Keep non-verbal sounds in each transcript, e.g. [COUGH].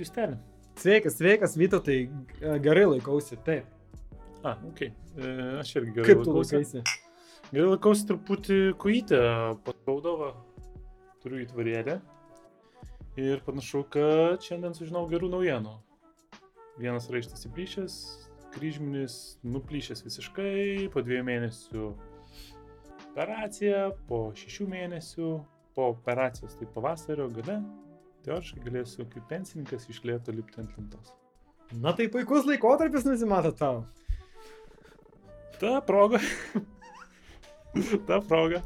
Justelė. Sveikas, sveikas, Vytautai, gerai laikausi, taip. A, ok. E, aš irgi gerai Kaip tu laikausi. Gerai laikausi truputį kojytę paspaudovą. Turiu įtvarėlę. Ir panašu, kad šiandien sužinau gerų naujienų. Vienas raištas įplyšęs, kryžminis nuplyšęs visiškai, po dviejų mėnesių operacija, po šešių mėnesių, po operacijos tai pavasario gale, teoriškai galėsiu kaip pensininkas iš lėto lipti ant lentos. Na tai puikus laikotarpis nusimato tau. Ta proga. Ta proga.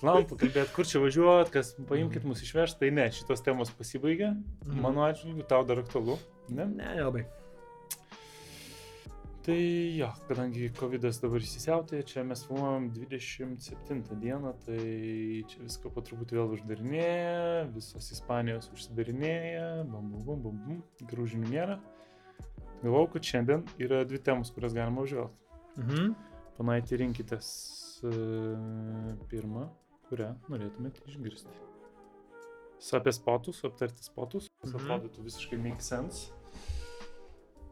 Planom pakalbėti, kur čia važiuot, kas paimkit mus išvežti, tai ne, šitos temos pasibaigė. Mhm. Mano atžvilgiu, tau dar aktualu. Ne? Ne, nelabai. Tai jo, kadangi COVID dabar įsisiautė, čia mes filmuojam 27 dieną, tai čia viską po truputį vėl uždarinėja, visos Ispanijos užsidarinėja, bum bum bum bum bum, gerų žinių nėra. Galvau, kad šiandien yra dvi temos, kurias galima užvelgti. Mhm. Panaitį rinkitės e, pirmą, kurią norėtumėte išgirsti. Apie spotus, aptarti spotus, kas Mhm. atrodytų visiškai make sense.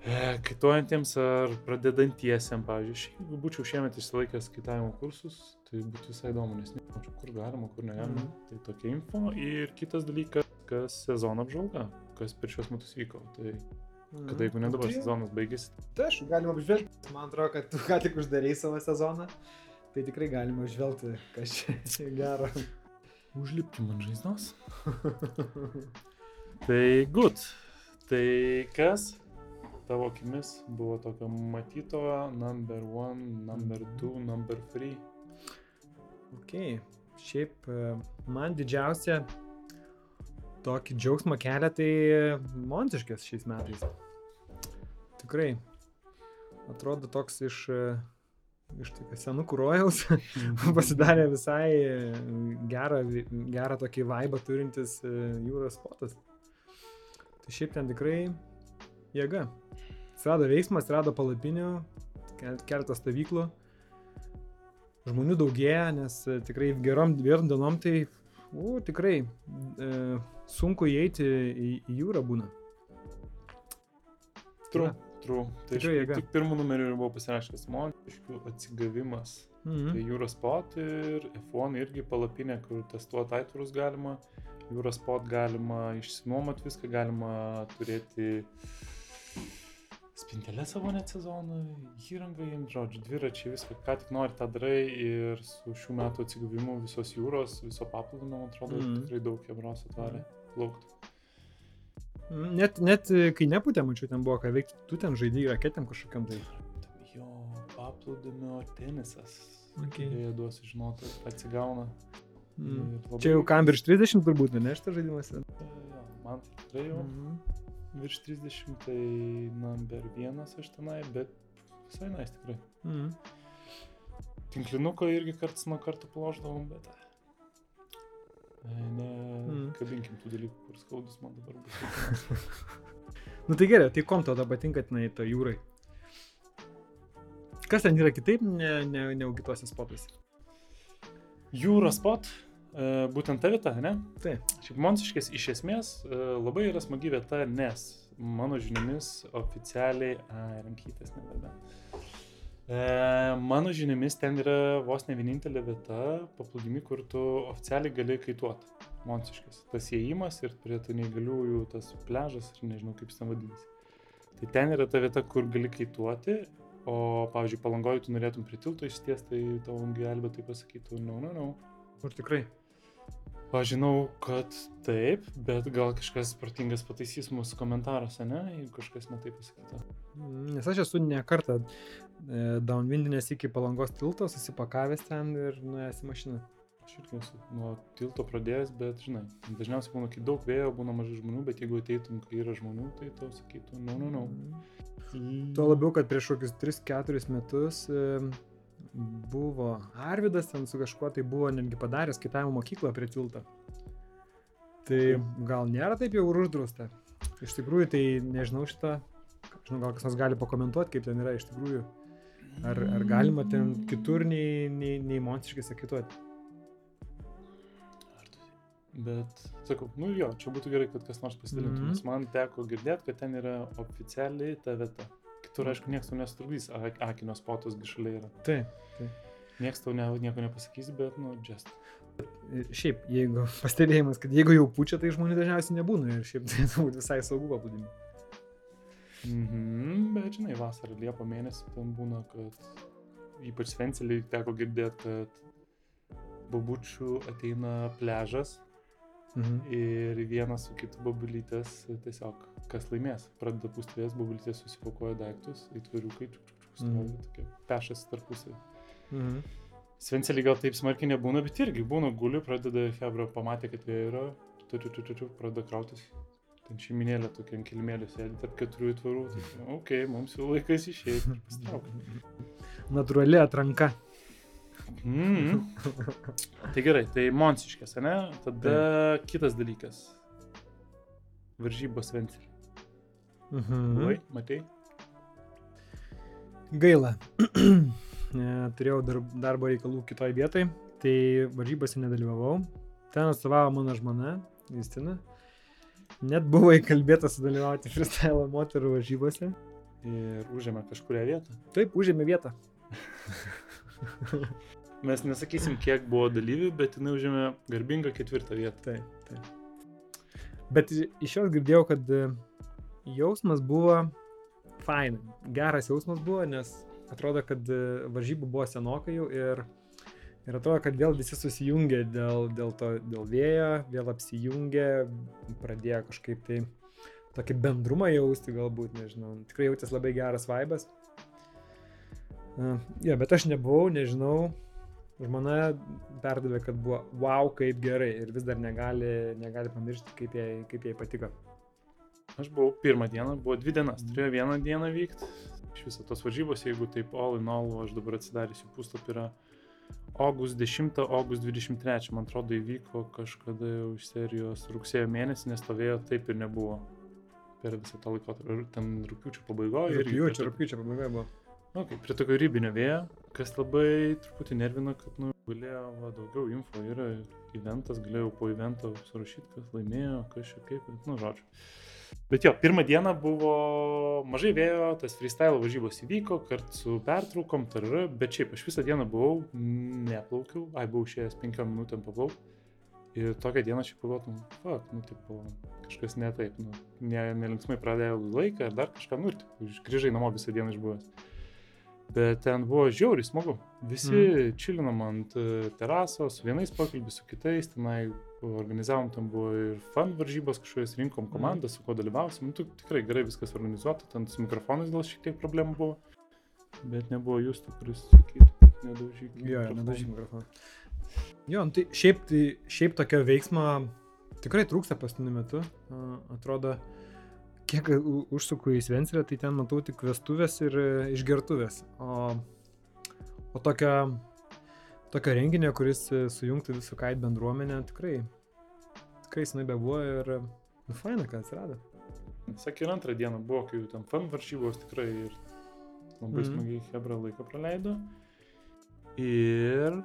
E, Kaituojantiems ar pradedantiesiems, pavyzdžiui, jeigu būčiau šiemet išsilaikęs kaitavimo kursus, tai būtų visai įdomu, nes nežinau, kur galima, kur negalima. Mhm. Tai tokia info. Ir kitas dalykas, kas sezono apžvalga, kas per šios metus vyko. Tai kada, jeigu ne dabar Tai- sezonas baigėsi, Tai aš galima apžvelgti. Man atrodo, kad tu ką tik uždarėjai savo sezoną. Tai tikrai galima užvelgti, kas čia [LAUGHS] gero. užlipkim ant žaizdos. [LAUGHS] Tai good. Tai kas tavo akimis buvo tokio matyto number one, number two, number three? Ok, šiaip e, man didžiausia tokį džiaugsmą kelia tai Montiškės šiais metais. Tikrai. Atrodo toks iš, e, iš senų kurojaus [LAUGHS] pasidarė visai e, gerą, gerą tokį vaibą turintis jūros spotas. Tai šiaip ten tikrai jėga. Atsirado veiksmas, atsirado palapinių, kel- keletas stovyklų žmonių daugėja, nes e, tikrai gerom dviem dienom tai, u, tikrai e, sunku įeiti į, į jūrą būna. True. True. Tai Tikrai jėga. tik pirmų numerių ir buvau pasirašęs Montiškių atsigavimas. Mhm. Tai jūros spot ir F1 irgi palapinė, kur testuoti aitvarus galima. Jūros spot galima išsinuomot viską, galima turėti spintelę savo net sezonui, įrangą jiems, žodžiu, dviračiai, viską, ką tik nori, tą darai ir su šių metų atsigavimu visos jūros, viso paplūdimio, man atrodo, Mhm. tikrai daug jebros atvarė plaukti. Mm, Net, net e, kai neputė, mačiau, ten buvo ką veikti, tu ten žaidėjai raketėm kažkokiam tai. Jo, paplūdimio tenisas. Okay. Jie duosiu žinoti, atsigauna. Mm. Labai- Čia jau kam virš 30 turbūt, ne, šitas žaidimas. Jo, man tai tikrai jau. Mhm. Virš 30, tai number vienas aš tenai, bet visai nais tikrai. Mhm. Tinklinuko irgi karts nuo karto ploždavom, bet... Ne, Mm. kabinkim tų dalykų, kur skaudus man dabar bus. [LAUGHS] Nu tai gerai, tai kom tau tada patinka tenai to jūrai? Kas ten yra kitaip, ne, ne, negu kitose spotuose? Jūros spot, e, būtent ta vieta, ne? Taip. Šiaip Monsiškės iš esmės e, labai yra smagi vieta, nes mano žiniomis oficialiai... A, rankytės nebeda. E, mano žiniomis ten yra vos ne vienintelė vieta paplūdimi, kur tu oficialiai gali kaituoti. Monsiškės. Tas įėjimas ir prie tų neįgaliųjų tas pležas, ir nežinau kaip jis ten vadinasi. Tai ten yra ta vieta, kur gali kaituoti, o pavyzdžiui, palangoju tu norėtum prie tilto išsties, tai tavo gelbėtai pasakytų, no, no, no. Kur tikrai? Aš žinau, kad taip, bet gal kažkas protingas pataisys mūsų komentaruose, ne, jeigu kažkas netai pasakyta. Nes aš esu ne kartą e, downwindinės iki palangos tilto, susipakavęs ten ir nuėjęs į mašiną. Aš irgi esu nuo tilto pradėjęs, bet žinai, dažniausiai būna, kai daug vėjo, būna mažai žmonių, bet jeigu ateitum, kai yra žmonių, tai tau sakytų, no, no, no. Tuo labiau, kad prieš kokius 3-4 metus e, buvo Arvidas ten su kažkuo tai buvo netgi padaręs kitavimo mokyklą prie tilto. Tai gal nėra taip jau ir uždrausta. Iš tikrųjų, tai nežinau šitą, žinau, gal kas nors gali pakomentuoti, kaip ten yra iš tikrųjų. Ar, ar galima ten kitur nei, nei, nei? Ar tu- Bet, sakau, nu jo, čia būtų gerai, kad kas nors pasidalintų, Mhm. nes man teko girdėti, kad ten yra oficialiai ta vieta. Kitur, aišku, niekas tau nesutrukdys, a- akinio spotus gišaliai yra. Taip. Niekas tau ne, nieko nepasakys, bet, nu, just. Šiaip, jeigu [LAUGHS] pastebėjimas, kad jeigu jau pučia, tai žmonių dažniausiai nebūna ir šiaip tai [LAUGHS] turbūt visai saugu paplūdimi. Mhm, bet, žinai, vasarą, Liepo mėnesį ten būna, kad ypač Svencelį teko girdėti, kad babučių ateina pležas Mhm. ir vienas su kitu babulytės tiesiog kas laimės. Pradeda pūstvės, babulytės susipakuoja daiktus, įtvariukai, stovi Mhm. tokie pešas tarpusai. Mhm. Svencelį gal taip smarkiai nebūna, bet irgi būna guliu, pradeda Hebra, pamatė, kad vėjo yra, tu, tu, tu, tu, tu, pradeda krautis. Ten šeiminėlė tokia ant kilimėlio sėdi tarp keturių įtvarų. Tai, okei, okay, mums jau laikas išeiti ir pasitraukti. [LAUGHS] Natūrali atranka. Mm. Tai gerai, tai Monsiškės, ne? Tada kitas dalykas. Varžybos Svencelį. Mhm. Buvai, matei? Gaila. Ne, [CLEARS THROAT] Turėjau dar, darbo reikalų kitoj vietoj, tai varžybose nedalyvavau. Ten atstovavo mano žmona, Justina. Net buvo įkalbėta sudalyvauti freestyle moterų varžybose. Ir užėmė kažkuria vietą. Taip, užėmė vietą. [LAUGHS] Mes nesakysim, kiek buvo dalyvių, bet jinai užėmė garbingą ketvirtą vietą. Taip, taip. Bet iš jos girdėjau, kad e, jausmas buvo fain. Geras jausmas buvo, nes atrodo, kad e, varžybų buvo senokai jau ir, ir atrodo, kad vėl visi susijungė dėl, dėl to, dėl vėjo, vėl apsijungė, pradėjo kažkaip tai tokį bendrumą jausti, galbūt, nežinau. Tikrai jautės labai geras vaibas. Uh, ja, bet aš nebuvau, nežinau, Žmona perdavė, kad buvo wow, kaip gerai ir vis dar negali, negali pamiršti, kaip jai, kaip jai patiko. Aš buvau pirmą dieną, buvo dvi dienas, turėjo vieną dieną vykti. Iš viso tos varžybos, jeigu taip all in all, aš dabar atsidarysiu puslapį, yra August 10, August 23, man atrodo, įvyko kažkada jau iš serijos rugsėjo mėnesį, nes to vėjo taip ir nebuvo per visą tą laikotarpį. Ten rūpiučio pabaigoje. Rūpiučio, rūpiučio pabaigoje buvo. Okay, prie tokio ribinio vėjo, kas labai truputį nervina, kad nu, galėjo va, daugiau info, yra eventas, galėjau po evento surašyti, kas laimėjo, kas čia kaip, bet, nu, žodžiu. Bet jo, pirmą dieną buvo mažai vėjo, tas freestyle varžybos įvyko, kartu su pertraukom, tarra, bet šiaip aš visą dieną buvau, neplaukiau, ai buvau išėjęs penkiom minutėm paplaukti. Ir tokią dieną aš pagalvotum, fuck, nu, tipo, kažkas ne taip, nu, ne, nelinksmai pradėjau laiką ar dar kažką, nu, ir grįžai namo visą dieną išbuvęs. Bet ten buvo žiauriai smagu. Visi mm. čilinom ant e, terasos, su vienais pokalbis, su kitais, tenai organizavom, tam buvo ir fan varžybos kažkokios, rinkom komandą, mm. su kuo dalyvausim. Nu, tu- tikrai gerai viskas organizuota, ten su mikrofonais gal šiek tiek problemų buvo. Bet nebuvo jūs, kuris sakytų, kad nedaužyk. Jo, nedažym mikrofoną. Jo, nu tai šiaip, tai šiaip tokio veiksmo tikrai trūksta paskutiniu metu. A, Atrodo, kiek užsuku į Svencelę, tai ten matau tik vestuvės ir e, išgertuvės. O, o tokio, tokio renginio, kuris e, sujungtų visų kait bendruomenę, tikrai, tikrai senai bebuvo ir, nu, faina, kad atsirado. Sakė, ir antrą dieną buvo, kai jau ten fan varžybos tikrai ir labai Mhm. smagiai Hebra laiką praleido. Ir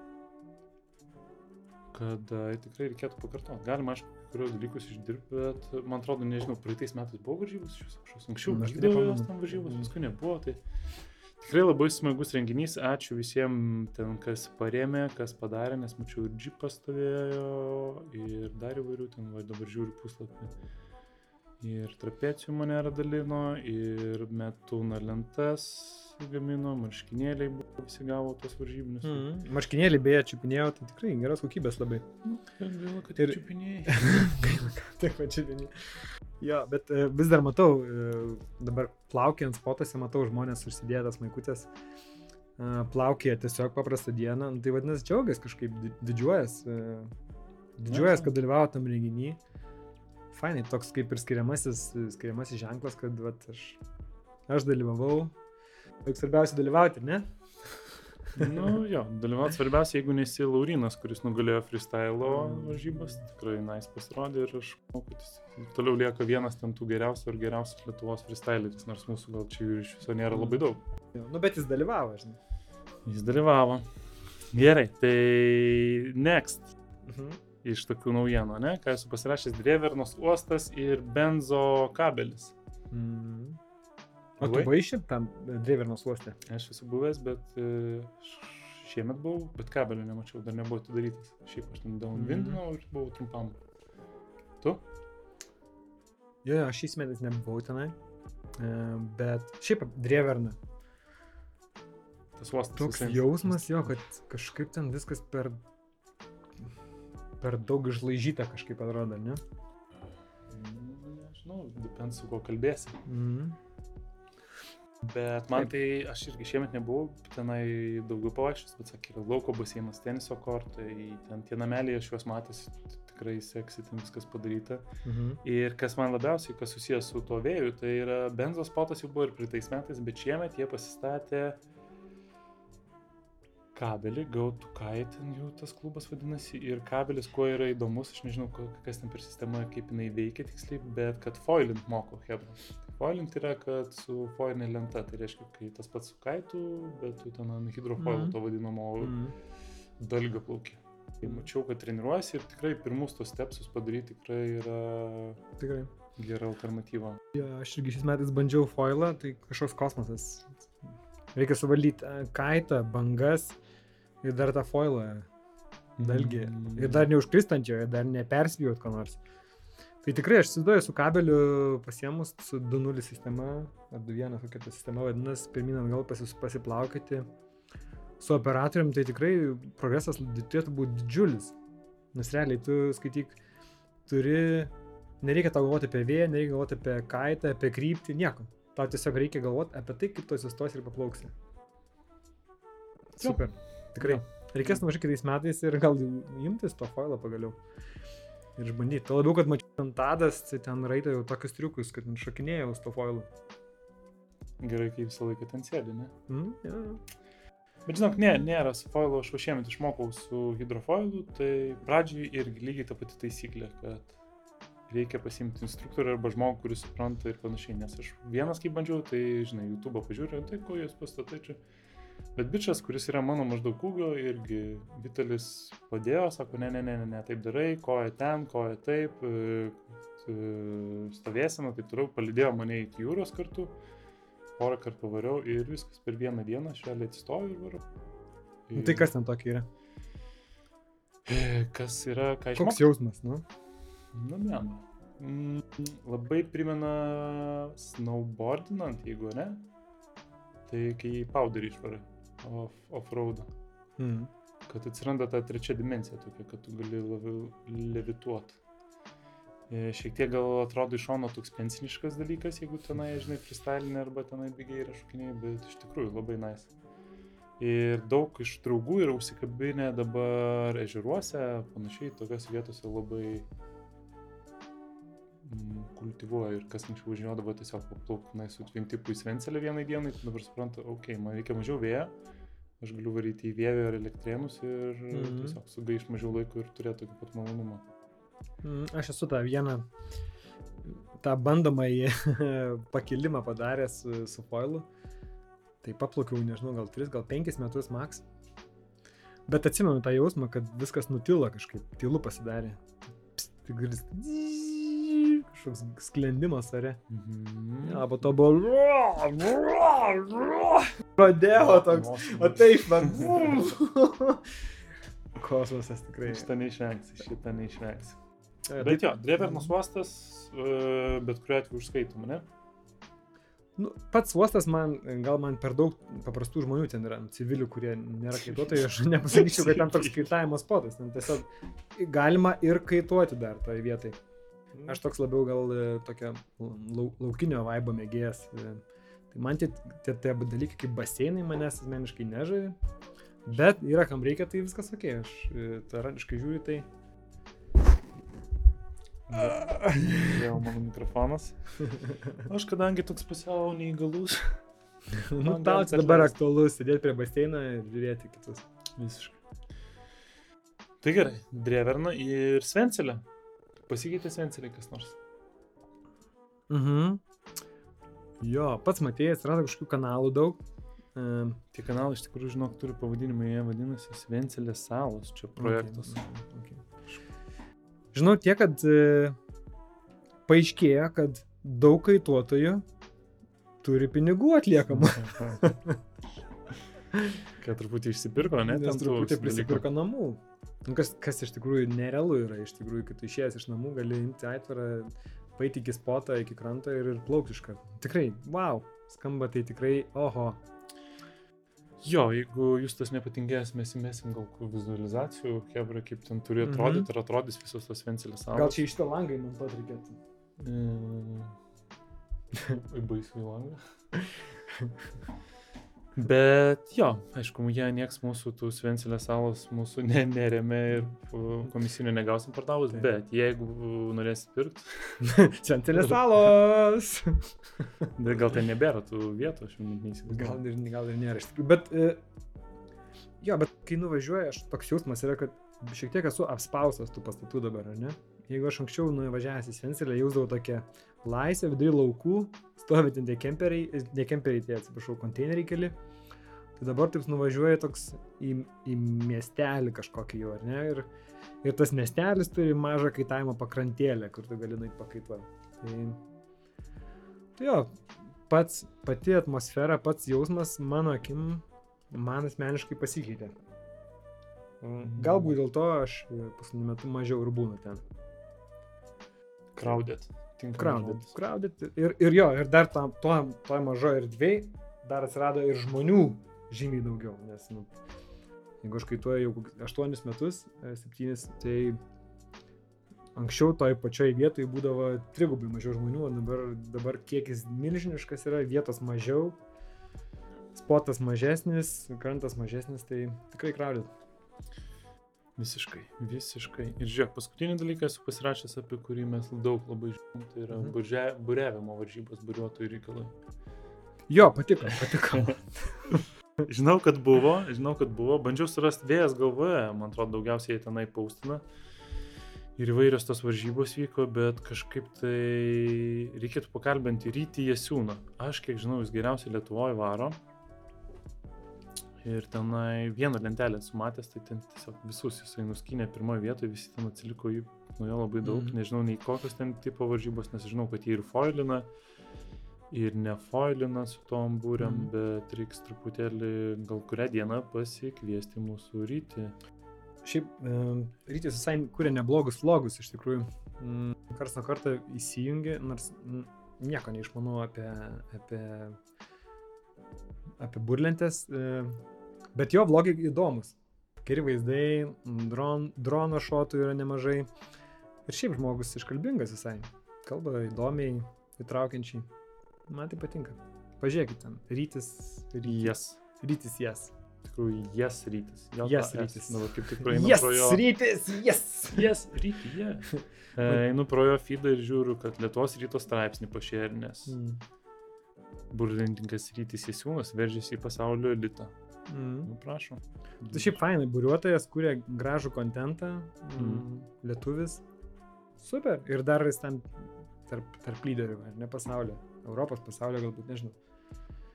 kada tikrai reikėtų pakartoti. Galima, aišku, kurios dalykus išdirbti, bet man atrodo, nežinau, praeitais metais buvo varžybos iš viso kažkokios. Anksčiau aš tai nepamenu. tam varžybos, paskui nebuvo. Tai tikrai labai smagus renginys. Ačiū visiems ten, kas paremė, kas padarė, nes mačiau ir džipas stovėjo, ir dar įvairių ten, va dabar žiūriu puslapį. Ir trapecijų manera dalino, ir metūna lentas gamino, marškinėliai buvo, visi gavo tos varžybinius. Mm. Marškinėlį beje čiupinėjau, tai tikrai geros kokybės labai. Nu, gaila, kad Ir- čiupiniai. [LAUGHS] Gaila, kad Taip, pačiu vieni. Jo, bet e, vis dar matau, e, dabar plaukiant spotose, matau žmonės užsidėję tas maikutės, e, plaukėja tiesiog paprastą dieną, nu, tai vadinasi džiaugiasi kažkaip, di- didžiuojas, didžiuojas, kad dalyvavo tam renginį. Fainai, toks kaip ir skiriamasis, skiriamasis ženklas, kad vat, aš, aš dalyvavau. Juk svarbiausia dalyvauti, ne? nu, jo, dalyvauti svarbiausia, jeigu nesi Laurinas, kuris nugalėjo freestyle varžybas, tikrai nais pasirodė ir aš manau, kad jis toliau lieka vienas ten tų geriausių ir geriausias Lietuvos freestyleris, nors mūsų gal čia jų iš viso nėra labai daug. Jo, nu, bet jis dalyvavo, žinai. Jis dalyvavo. Gerai, tai next. Mhm. iš tokių naujienų, ne? Ką esu pasirašęs Drevernos uostas ir benzo kabelis. Mm. O tu Buvai? buvai šiaip tam Drevernos uoste? Aš esu buvęs, bet e, šiemet buvau, bet kabelio nemačiau, dar nebuvo atidarytas. Šiaip aš ten downwindinau ir buvau trumpam. Tu? Jo, jo, šiais metais nebuvau tenai. E, Bet šiaip Dreverna. Tas uostas. Toks visai- jausmas jo, kad kažkaip ten viskas per, per daug išlaižyta kažkaip atrodo, ne? Mm, Nežinau, depends su kuo kalbėsi. Mm. Bet man tai, aš irgi šiemet nebuvau tenai daugiau pavaikščios, bet sakė, yra lauko baseinas, teniso kortai, ten tie nameliai, aš juos matęs, tikrai seksi, ten viskas padaryta. Mhm. Ir kas man labiausiai, kas susijęs su tuo vėju, tai yra benzos spotas jau buvo ir pritais metais, bet šiemet jie pasistatė kabelį, gautų kaitin jų tas klubas vadinasi. Ir kabelis, kuo yra įdomus, aš nežinau, kas ten per sistema, kaip jinai veikia tiksliai, bet kad foilint moko Hebra. Foilint yra, kad su foilinė lenta, tai reiškia, kai tas pats su kaitu, bet tu ten ant hidrofoilų Mhm. to vadinamo Mhm. dalgio plauki. Tai mačiau, kad treniruojasi ir tikrai pirmus tos stepsus padaryti tikrai yra Tikrai. gera alternatyva. Jo, aš irgi šiais metais bandžiau foilą, tai kažkoks kosmosas. Reikia suvaldyti e, kaitą, bangas ir dar tą foilą dalgį. Mm. Ir dar neužkristant jo, ir dar neperspjūt ko nors. Tai tikrai aš įsivaizduoju su kabeliu pasiemus su 2.0 sistema, ar 2.1 kokia ta sistema vadinasi, pirmin atgal pasis, pasiplaukyti. Su operatorium tai tikrai progresas turėtų būti didžiulis. Nes realiai tu skaityk, turi, nereikia tau galvoti apie vėją, nereikia galvoti apie kaitą, apie kryptį, nieko. Tau tiesiog reikia galvoti apie tai, kaip tu atsistos ir paplauksi. Super. Tikrai. Jo. Reikės nuvažiuoti kitais metais ir gal imtis to foilo pagaliau. Ir išbandyti. Tuo labiau, kad mačiau ant tadas, tai ten raita jau tokius triukus, kad ten šokinėjau su to foilu. Gerai, kai visą laiką ten sėdi, ne? Mm, ja. Bet žinok, ne, nėra su foilu, aš šiemet išmokau su hidrofoilu, tai pradžiai irgi lygiai ta pati taisyklė, kad reikia pasimti instruktorių arba žmogų, kuris supranta ir panašiai, nes aš vienas kaip bandžiau, tai, žinai, YouTube pažiūrėjau, tai ko jūs pastatai čia. Bet bičias, kuris yra mano maždaug ūgio, irgi Vitalis padėjo, sako, ne, ne, ne, ne, ne, taip darai, koja ten, koja taip, e, e, stovėsena, taip toliau, palidėjo mane iki jūros kartu, porą kartų pavariau ir viskas per vieną dieną, švelniai atsistoju ir varau. Nu, tai kas ten tokia yra? E, Kas yra, ką Koks išmokau? jausmas, nu? Nu, ne. Mm, labai primena snowboardinant, jeigu ne. Tai kai į powderį išvarai, off, off-road. Mm. Kad atsiranda ta trečia dimensija tokia, kad tu gali levituoti. Šiek tiek gal atrodo iš šono toks pensiniškas dalykas, jeigu tenai, žinai, freestylinė arba tenai bigiai yra šokiniai, bet iš tikrųjų labai nice. Ir daug iš draugų yra užsikabinę dabar ežeruose, panašiai, tokiose vietose labai kultivuoja ir kas anksčiau važiuodavo tiesiog paplaukti na, su tvimtipu į Svencelę vienai dienai, tai dabar supranta, okei, okay, man reikia mažiau vėjo, aš galiu varyti į vėją ar elektrėnus ir Mhm. mm. tiesiog sugaiš mažiau laiko ir turėti tokį pat malonumą. Mm, Aš esu tą vieną, tą bandomąjį [LAUGHS] pakilimą padaręs su, su foilu. Tai paplaukiau, nežinau, gal 3, gal 5 metus maks. Bet atsimenu tą jausmą, kad viskas nutilo kažkaip, tylu pasidarė. Pst, gali kažkoks sklendimas ore. Mhm. Ja, po to buvo. Pradėjo toks. O taip, man. [LAUGHS] Kosmosas tikrai. Šitą neišvengsi, šitą neišvengsi. Bet jo, Drevernos uostas, e, bet kuriuo atveju užskaitom, ne? Nu, pats uostas man, gal man per daug paprastų žmonių ten yra, civilių, kurie nėra kaituotojai, aš nepasakyčiau, kad ten toks [LAUGHS] kaitavimo spotas, ten tiesiog galima ir kaituoti dar toje vietoje. Aš toks labiau gal e, tokio lau, laukinio vaibo mėgėjas. e, Tai man tie, tie, tie dalykai kaip baseinai manęs asmeniškai nežavi, bet yra kam reikia, tai viskas ok, aš e, taraniškai žiūriu tai. [LAUGHS] Vėl mano mikrofonas. [LAUGHS] Aš kadangi toks pusiau neįgalus. nu, tau dabar aktualu sėdėti prie baseino ir žiūrėti kitus. Visiškai. Tai gerai, Dreverna ir Svencelė. Pasikeitė Svencelė kas nors. Mhm. Jo, pats matėjai, atsirado kažkokių kanalų daug. Um, Tie kanalai iš tikrųjų, žinok, turi pavadinimą, jie vadinasi Svencelės salos, čia projektas. Okay. okay. Žinau tiek, kad e, paaiškėjo, kad daug kaituotojų turi pinigų atliekamų. [LAUGHS] Kad truputį išsipirko, ne? Nes truputį prisipirko namų. Nu, Kas, kas iš tikrųjų nerealu yra, iš tikrųjų, kai tu išėjęs iš namų gali imti aitvarą, paeiti iki spotą, iki kranto ir, ir plaukti iš karto. Tikrai, wow, skamba tai tikrai, oho. Jo, jeigu jūs tas nepatingės, mes įmesim gal kokių vizualizacijų, hebra, kaip ten turi Mhm. atrodyti ir atrodys visos tos vencelės. Gal čia iš to langai man pat reikėtų. Mm. Baisų į langą. [LAUGHS] Bet jo, aišku, jie nieks mūsų tų Svencelės salos mūsų ne, neremia ir komisinių negausim pardavus, Taip. bet jeigu norėsit pirkti, Centinės [LAUGHS] salos. [LAUGHS] tai gal ten nebėra tų vietų, aš jau neįsivaizduoju. Gal ir, gal ir nėra iš tikrųjų. Bet, e, jo, bet kai nuvažiuoju, aš toks jausmas yra, kad šiek tiek esu apspaustas tų pastatų dabar, ar ne? Jeigu aš anksčiau nuvažiavęs į Svencelę jausdavau tokią laisvę vidurį laukų, stovi ten tie kemperiai, e, ne kemperiai, tie atsiprašau, konteineriai keli. Tai dabar taip nuvažiuoji toks į, į miestelį kažkokį jau, ar ne? Ir, ir tas miestelis turi mažą kaitavimo pakrantėlę, kur tu gali nueiti pakaituoti. Tai, tai jo, pats, pati atmosfera, pats jausmas mano akim, man asmeniškai pasikeitė. Mm, Galbūt dėl to aš paskutiniu metu mažiau ir būnu ten. Crowded. žodis. Crowded. Ir, ir jo, ir dar tam, to, to mažoje erdvėje dar atsirado ir žmonių žymiai daugiau. Nes, nu, jeigu aš kaituoju jau kokius 8 metus, 7, tai anksčiau toj pačioj vietoje būdavo trigubai mažiau žmonių, o dabar, dabar kiekis milžiniškas yra, vietos mažiau, spotas mažesnis, krantas mažesnis, tai tikrai crowded. Visiškai, visiškai. Ir žiūrėk, paskutinį dalyką esu pasirašęs, apie kurį mes daug labai žinom, tai yra Mhm. mhm. buriavimo varžybos, buriuotojų reikalai. Jo, patiko, patiko. [LAUGHS] Žinau, kad buvo, žinau, kad buvo, bandžiau surasti vėjas galvoje, man atrodo, daugiausiai jie tenai paustina. Ir įvairios tos varžybos vyko, bet kažkaip tai reikėtų pakalbinti rytį Jesiūną. Aš, kiek žinau, jis geriausiai Lietuvoje varo. Ir tenai vieną lentelę esu matęs, tai ten tiesiog visus jisai nuskynė pirmoje vietoje, visi ten atsiliko jų nuo jo labai daug. Mm. Nežinau nei kokios ten tipo varžybos, nes žinau, kad jie ir foilina, ir nefoilina su tom būriam, mm. bet reiks truputėlį gal kurią dieną pasikviesti mūsų rytį. Šiaip e, rytis visai kuria neblogus vlogus iš tikrųjų. Mm, Kars nuo karto įsijungi, nors nieko neišmanau apie, apie, apie burlentės, e, bet jo vlogai įdomus. Geri vaizdai, dron, drono šotų yra nemažai. Ir šiaip žmogus iškalbingas visai. Kalba įdomiai, įtraukiančiai. Man tai patinka. Pažiūrėkit ten. Rytis. Rytis. Jas. Rytis jas. Tikrųjų, jas rytis. Jas rytis. Nu, va, kaip tik praeinu Yes, pro jo. rytis, yes. Jas rytį, jie. Einu pro jo feedą ir žiūriu, kad Lietuvos ryto straipsnį pašėrinės. Mm. Burlininkas rytis Jesiūnas veržėsi į pasaulio elitą. Mm. Nu, prašom. Tai šiaip fainai, buriuotojas kūrė gražų kontentą, mm. Mm. lietuvis. Super. Ir dar jis ten tarp, tarp lyderių, ar ne pasaulio. Europos pasaulio galbūt, nežinau.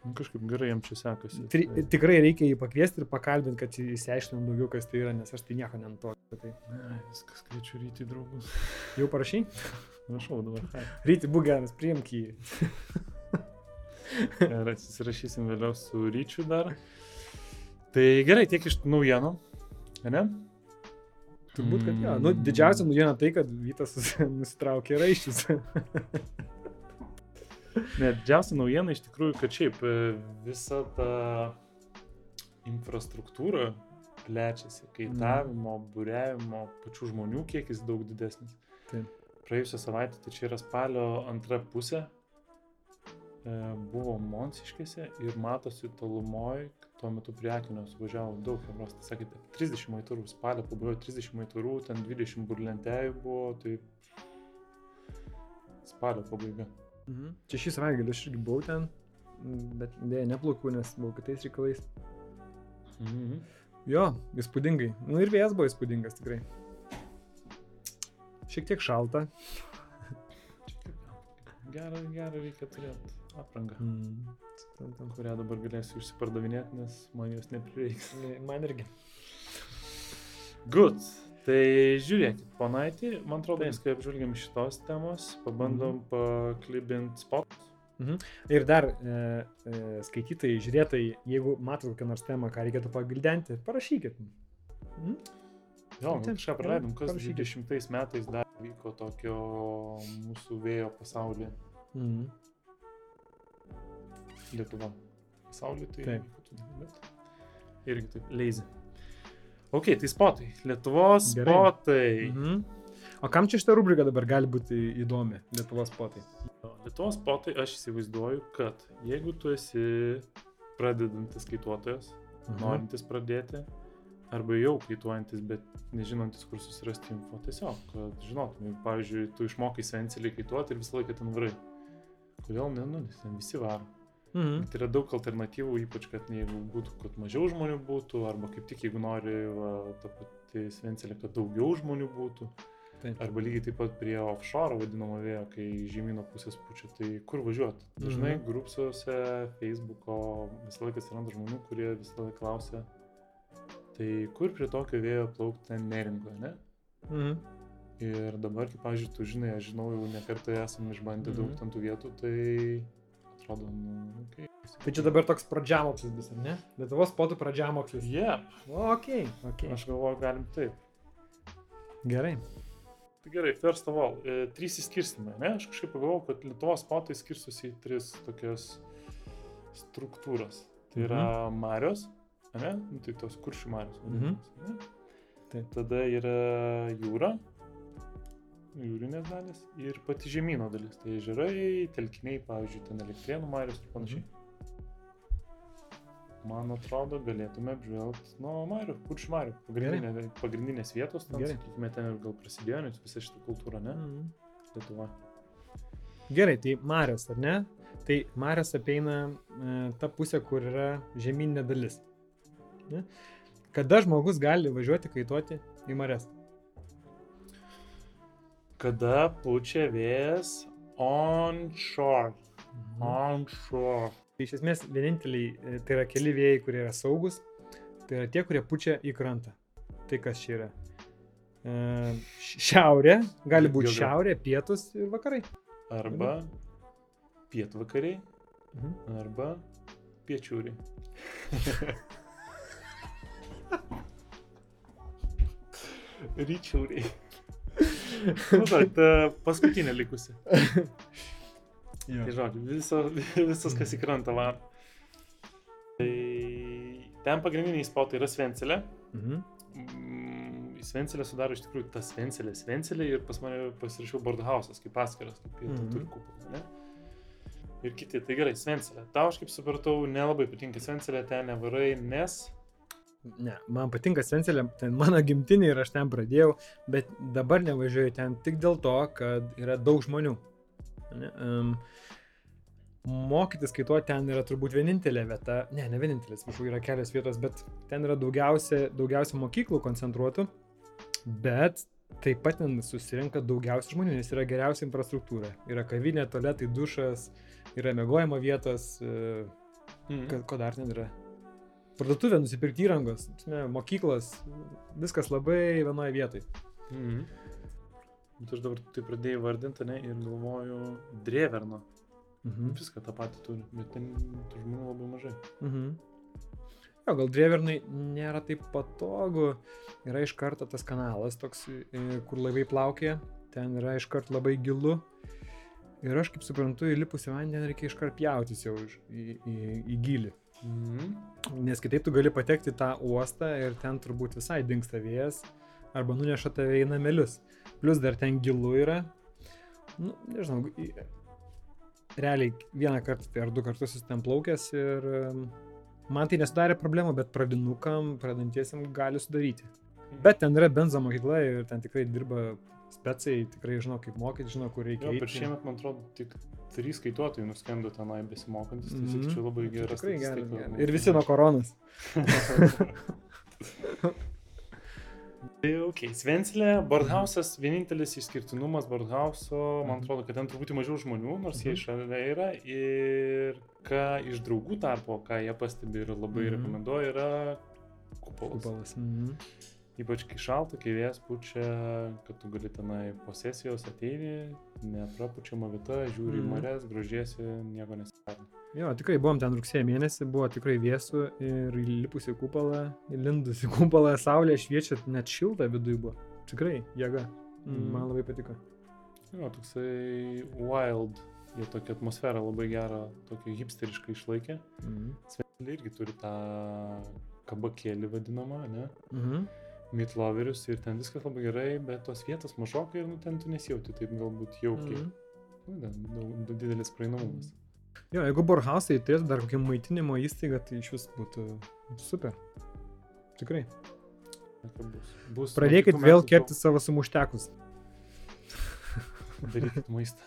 Nu, kažkaip gerai jam čia sekasi. Tri, tikrai reikia jį pakviesti ir pakalbinti, kad įsiaiškinom daugiau, kas tai yra, nes aš tai nieko nentoju. Tai Ai, viskas kviečiu rytį draugus. jau parašy? Prašau dabar. Ryti, būk geras, priimk jį. [LAUGHS] Ir atsisirašysim vėliau su ryčiu dar. Tai gerai, tiek iš naujienų. Ne? Turbūt, kad jo. Nu, didžiausia naujiena tai, kad Vytas [LAUGHS] nusitraukė raiščius. [LAUGHS] Ne, didžiausia naujiena iš tikrųjų, kad šiaip e, visa ta infrastruktūra plečiasi, kaitavimo, būrevimo, pačių žmonių kiekis daug didesnis. Taip. Praėjusią savaitę, tai čia yra spalio antra pusė, buvo Monsiškėse ir matosi tolumoj, tuo metu prie Akinio suvažiavo daug hebros, tai sakėte, 30 maiturų, spalio pabaigoje 30 maiturų, ten 20 burlentėjų buvo, tai spalio pabaiga. Mhm. Čia šį savaitgalį aš irgi buvau ten, bet dėja neplaukau, nes buvau kitais reikalais. Mhm. Jo, įspūdingai. Nu ir vėjas buvo įspūdingas tikrai. Šiek tiek šalta. Gerą, gerą reikia turėti aprangą, Mm. suprantam. kurią dabar galėsiu išsipardavinėti, nes man jos neprireiks. Man irgi. Good. Tai žiūrėkit, ponaitį, man atrodo, Taip. viską apžvelgiam šitos temos, pabandom paklibinti spot. Ir dar e, e, skaitytojai, žiūrėtojai, jeigu matot kokią nors temą, ką reikėtų pagildenti, parašykit. Mhm. Jo, kažką praleidom, kas parašykit. 20 metais dar vyko tokio mūsų vėjo pasaulyje. Mhm. Lietuva. Pasaulyje tai Taip. vyko tų dalykų, bet irgi taip, lazy. Ok, tai spotai. Lietuvos Gerai. spotai. Mhm. O kam čia šitą rubriką dabar gali būti įdomi Lietuvos potai? Lietuvos spotai aš įsivaizduoju, kad jeigu tu esi pradedantis kaituotojas, Mhm. norintis pradėti, arba jau kaituojantis, bet nežinantis, kur susirasti info, tiesiog, kad žinotum, pavyzdžiui, tu išmokai senselį kaituoti ir visą laiką ten varai. Kodėl ne, nu, nes ten visi varo. Mhm. Tai yra daug alternatyvų, ypač, kad jeigu būtų, kad mažiau žmonių būtų, arba kaip tik, jeigu nori va, ta pati svencelė, kad daugiau žmonių būtų. Taip. Arba lygiai taip pat prie offshore vadinamo vėjo, kai žemyno pusės pučia, tai kur važiuoti? Dažnai Mhm. grupsuose, Facebook'o visą laiką atsiranda žmonių, kurie visą laiką klausia, tai kur prie tokio vėjo plaukti neringoje, ne? Mhm. Ir dabar, kaip, pavyzdžiui, tu žinai, aš žinau, jau nekartą esame išbandę daug Mhm. ten tų vietų, tai atrodo, nu, okay. Tai čia dabar toks pradžiamokslis bus, ar ne? Lietuvos potų pradžiamokslis. Jep, Ok, ok. aš galvoju, galim taip. Gerai. Tai gerai, first of all, e, trys įskirstimai, ne? Aš kažkaip pagalvojau, kad Lietuvos spotai skirstosi į tris tokias struktūras. Tai yra Marios, ne? Nu, tai tos kuršių Marios. Mhm. ane? Taip. Tada yra jūra, jūrinės dalis ir pati žemynų dalis. Tai ežerai, telkiniai, pavyzdžiui, ten elektrienų Marios ir panašiai. Man atrodo, galėtume apžvelgti nuo Marių, kuršių Marių. Pagrindinė, pagrindinės vietos, ten, Gerai. sakykime, ten ir gal prasidėjo, nes visa šita kultūra, ne? Mhm. Lietuva. Gerai, tai Marios, ar ne? Tai Marios apeina e, tą pusę, kur yra žemynė dalis. Ne? Kada žmogus gali važiuoti kaituoti į Marias? Kada pučia vėjas on shore. Mhm. On shore. Tai iš esmės vieninteliai, e, tai yra keli vėjai, kurie yra saugus, tai yra tie, kurie pučia į krantą. Tai kas čia yra? E, Šiaurė, gali būti šiaurė, pietus ir vakarai. Arba pietvakariai, Mhm. arba piečiūriai. [LAUGHS] Ryčiūriai. Nu, tai ta paskutinė likusi. Jo. Tai žodžiu, viso, visas, kas į krantą varo. Tai ten pagrindiniai spotai yra Svencelė. Mhm. Mm, Į Svencelę sudaro iš tikrųjų tas Svencelė, Svencelė ir pas mane pasirašiau Bordhausas kaip paskiras, kaip mhm. turkų. Ne? Ir kiti, tai gerai, Svencelė. Tau aš kaip supratau, nelabai patinka Svencelė, ten nevarai, nes... Ne, man patinka Svencelė, ten mano gimtinė ir aš ten pradėjau, bet dabar nevažiuoju ten tik dėl to, kad yra daug žmonių. Ne, um, mokytis kaituoti ten yra turbūt vienintelė vieta, ne, ne vienintelė, atsiprašau, yra kelios vietos, bet ten yra daugiausia, daugiausia mokyklų koncentruotų, bet taip pat ten susirinka daugiausia žmonių, nes yra geriausia infrastruktūra. Yra kavinė, tualetai, dušas, yra mėgojimo vietos, Mm. Ko dar ten yra? Parduotuvė, nusipirkti įrangos, ne, mokyklos, viskas labai vienoje vietoje. Mhm. Bet aš dabar tai pradėjau vardinti, ne, ir galvoju, Dreverno. Mhm. Viską tą patį turi, bet ten tų žmonių labai mažai. Mhm. Jo, gal Drevernai nėra taip patogu. Yra iš karto tas kanalas toks, e, kur laivai plaukia. Ten yra iš karto labai gilu. Ir aš kaip suprantu, įlipus į vandenį reikia iš karto pjautis jau iš- į, į, į gilį. Mhm. Nes kitaip tu gali patekti į tą uostą ir ten turbūt visai dinksta vėjas arba nuneša tave į namelius. Plus dar ten gilu yra. Nu, nežinau, realiai vieną kartą tai ar du kartus jis ten plaukęs ir man tai nesudarė problemų, bet pradinukam, pradantiesiam gali sudaryti. Bet ten yra benzo mokykla ir ten tikrai dirba specai, tikrai žino kaip mokyti, žino kur reikia. Per eiti. šiemet, man atrodo, tik trys kaituotojai nuskendo tenai besimokantis, tai Mhm. sakyčiau labai Tai geras. Tikrai geras, geras. Ir visi nuo koronos. [LAUGHS] Tai ok, Svencelė, Bordhausas, vienintelis išskirtinumas Bordhauso, man Mhm. atrodo, kad ten truputį mažiau žmonių, nors jie Mhm. šalia yra. Ir ką iš draugų tarpo, ką jie pastebi ir labai Mhm. rekomenduoja, yra kupolas. Kupolas. Mhm. Ypač kai šalta, kai vėjas pučia, kad tu gali tenai po sesijos ateini, neprapučiama vieta, žiūri į Mhm. marės, grožiesi, nieko nesidarė. Jo, tikrai buvom ten rugsėjo mėnesį, buvo tikrai vėsų ir įlipus į kupolą, įlindus į [LAUGHS] kupolą, saulė šviečia, net šilta viduje buvo. Tikrai, jėga. Mm, Mhm. Man labai patiko. Jo, toksai wild, jie tokia atmosfera labai gerą, tokį hipsterišką išlaikė. Mhm. Svenelė irgi turi tą kabakėlį vadinamą, ne? Mhm. Meatloverius ir ten viskas labai gerai, bet tos vietos mažokai ir nu, ten tu nesijauti taip galbūt jaukiai. Mhm. Nu, ten daug, daug didelis praeinamumas. Jo, jeigu Borhausai turėtų dar kokią maitinimo įstaigą, tai iš vis būtų super. Tikrai. Bus. bus Pradėkit vėl kepti savo sumuštekus. Darykit maistą.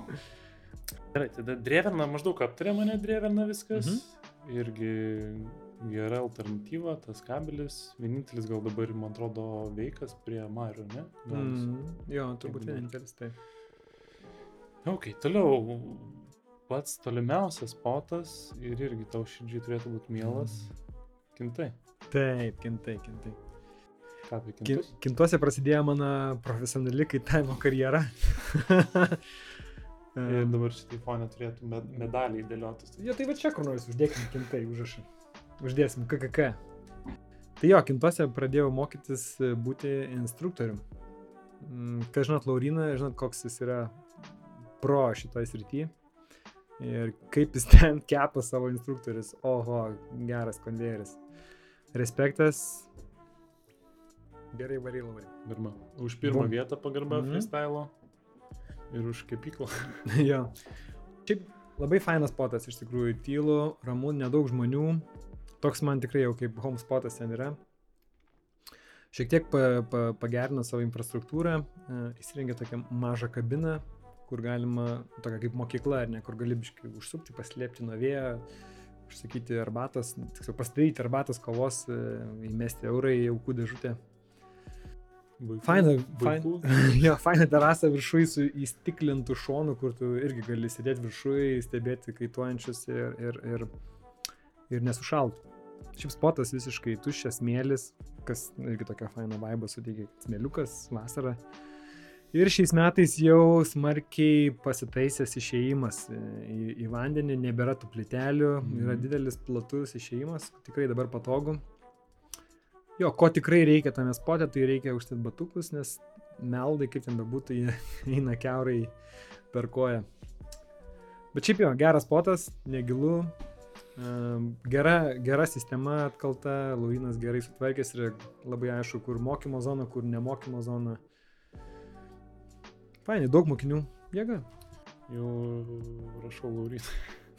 [LAUGHS] Gerai, tada drėverna maždaug aptarė mane drėverna viskas. Mhm. Irgi gera alternatyva, tas kabelis. Vienintelis gal dabar, man atrodo, veikas prie Mario, ne? Gaunas. Mm, jo, turbūt Jeigu vienintelis tai. Ok, toliau. Pats tolimiausias spotas ir irgi tau širdžiai turėtų būti mielas. Kintai. Taip, kintai, kintai. Ką apie Kin, kintus? kintuose prasidėjo mano profesionali kaitavimo karjera. [LAUGHS] Ir dabar šitai fonė turėtų med medaliai dėliotis. Jo, tai va čia kur nors uždėkim kintai užrašą. Uždėsim KKK. Tai jo, kintuose pradėjau mokytis e, būti instruktorium. Mm, Ką žinot, Laurina, žinot, koks jis yra pro šitoj srity. Ir kaip jis [LAUGHS] ten kepa savo instruktorius. Oho, geras konvejeris. Respektas. Gerai. Garba. Už pirmą Bum. vietą pagarba Mhm. freestyle ir už kepyklą. [LAUGHS] jo. Šiaip labai fainas spotas, iš tikrųjų, tylu, ramu, nedaug žmonių. Toks man tikrai jau kaip home spotas ten yra. Šiek tiek pa, pa, pagerino savo infrastruktūrą, e, įsirengė tokią mažą kabiną, kur galima, tokia kaip mokykla, ar ne, kur gali biškai užsukti, paslėpti nuo vėjo, užsakyti arbatos, tiksliau pasidaryti arbatos kavos, e, įmesti eurą į aukų dėžutę. Vaikų, Faina, vaikų. faina, [LAUGHS] jo, faina terasa viršui su įstiklintų šonu, kur tu irgi gali sėdėti viršui, stebėti kaituojančius ir, ir, ir, ir nesušalt. Šiaip spotas visiškai tuščias mėlis, kas irgi tokia faina vaiba suteikia, smėliukas, vasara. Ir šiais metais jau smarkiai pasitaisęs išėjimas į, į vandenį, nebėra tų plitelių, Mhm. yra didelis platus išėjimas, tikrai dabar patogu. Jo, ko tikrai reikia tame spote, tai reikia užtat batukus, nes meldai, kaip ten bebūtų, jie [LAUGHS] eina keurai per koją. Bet šiaip jo, geras spotas, negilu, gera, gera sistema atkalta, Luinas gerai sutvarkęs ir labai aišku, kur mokymo zona, kur nemokymo zona. Fainai, daug mokinių, jėga. Jau rašau Laurinui.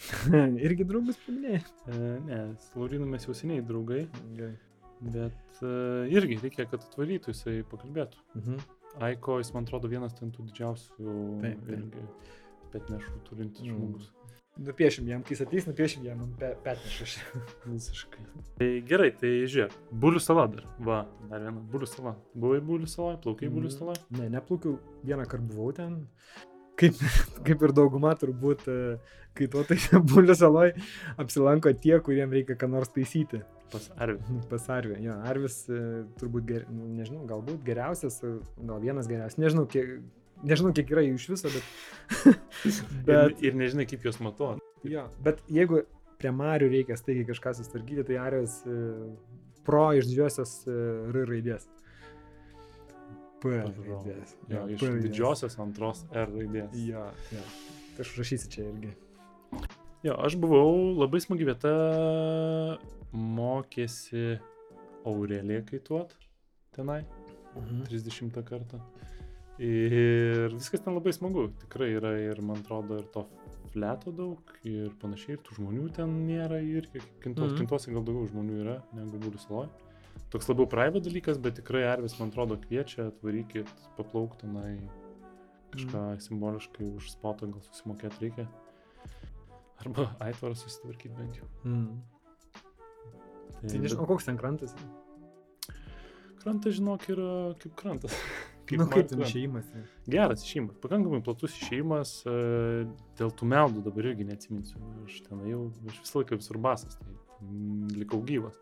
[LAUGHS] Irgi draugus paminėjai. E, ne, su Laurinu mes jau seniai draugai, Gerai. Bet e, irgi reikia, kad atvarytų jisai pakalbėtų. Mhm. Aiko, jis man atrodo vienas ten tų didžiausių Taip, irgi petnešų turintis Mm. žmogus. Nupiešim jam, kai jis ateis, nupiešim jam pe petnešaš. [LAUGHS] Visiškai. Tai gerai, tai žiūrėk, bulių sala dar. Va, dar viena, bulių sala. Buvai bulių sala, plaukai mm. bulių Mhm. sala. Ne, neplaukiau, vieną kartą buvau ten. Kaip, kaip ir dauguma turbūt, e, kai tuo tai [LAUGHS] bulių saloj apsilanko tie, kuriem reikia ką nors taisyti. Pas Arvi. [LAUGHS] Pas Arvį. Jo, Arvis e, turbūt, ger, nu, nežinau, galbūt geriausias, e, gal vienas geriausias. Nežinau, kiek, nežinau, kiek yra jų iš viso, bet... [LAUGHS] Bet... Ir, ir nežinai, kaip juos matuoti. jo, bet jeigu prie Marių reikia staigiai kažką sustarkyti, tai Arvis pro iš didžiosios R raidės. P raidės. Jo, iš P didžiosios antros R raidės. Jo, jo. Tai aš užrašysiu čia irgi. Jo, aš buvau labai smagi vieta, mokėsi Aurelija kaituot tenai, Mhm. 30 kartą. Ir viskas ten labai smagu, tikrai yra ir man atrodo ir to fleto daug ir panašiai, ir tų žmonių ten nėra irgi, kintos, Mhm. kintose gal daugiau žmonių yra negu būlių saloj. Toks labiau private dalykas, bet tikrai Arvis, man atrodo, kviečia, atvarykit, paplauk tenai, kažką simboliškai už spotą gal susimokėti reikia. Arba aitvarą susitvarkyti bent jau. Mm. Tai, Tai nežinau, koks ten krantas. Krantas, žinok, yra kaip krantas. [LAUGHS] Kaip nu, kaip ten išėjimas. Geras išėjimas, pakankamai platus išėjimas, e, dėl tų meldų dabar irgi neatsiminsiu. Aš ten jau, aš visą laiką visur basas, tai mm, likau gyvas.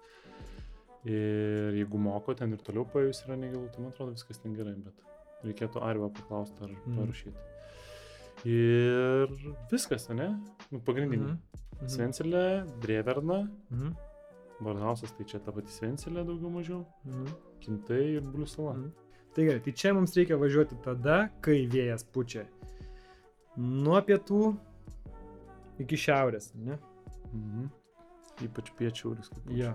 Ir jeigu moko ten ir toliau pajus yra negilu, tai man atrodo viskas ten gerai, bet reikėtų Arvio paklausti ar Mhm. parašyti. Ir viskas, ne? Nu, pagrindiniai. Mhm. Mhm. Svencelė, Dreverna, Mhm. Barhausas, tai čia ta pati Svencelė daugiau mažiau, Mhm. Kintai ir Bliusala. Mhm. Tai gerai, tai čia mums reikia važiuoti tada, kai vėjas pučia nuo pietų iki šiaurės, ne? Mhm. Ypač piečiauris. kaip Jo,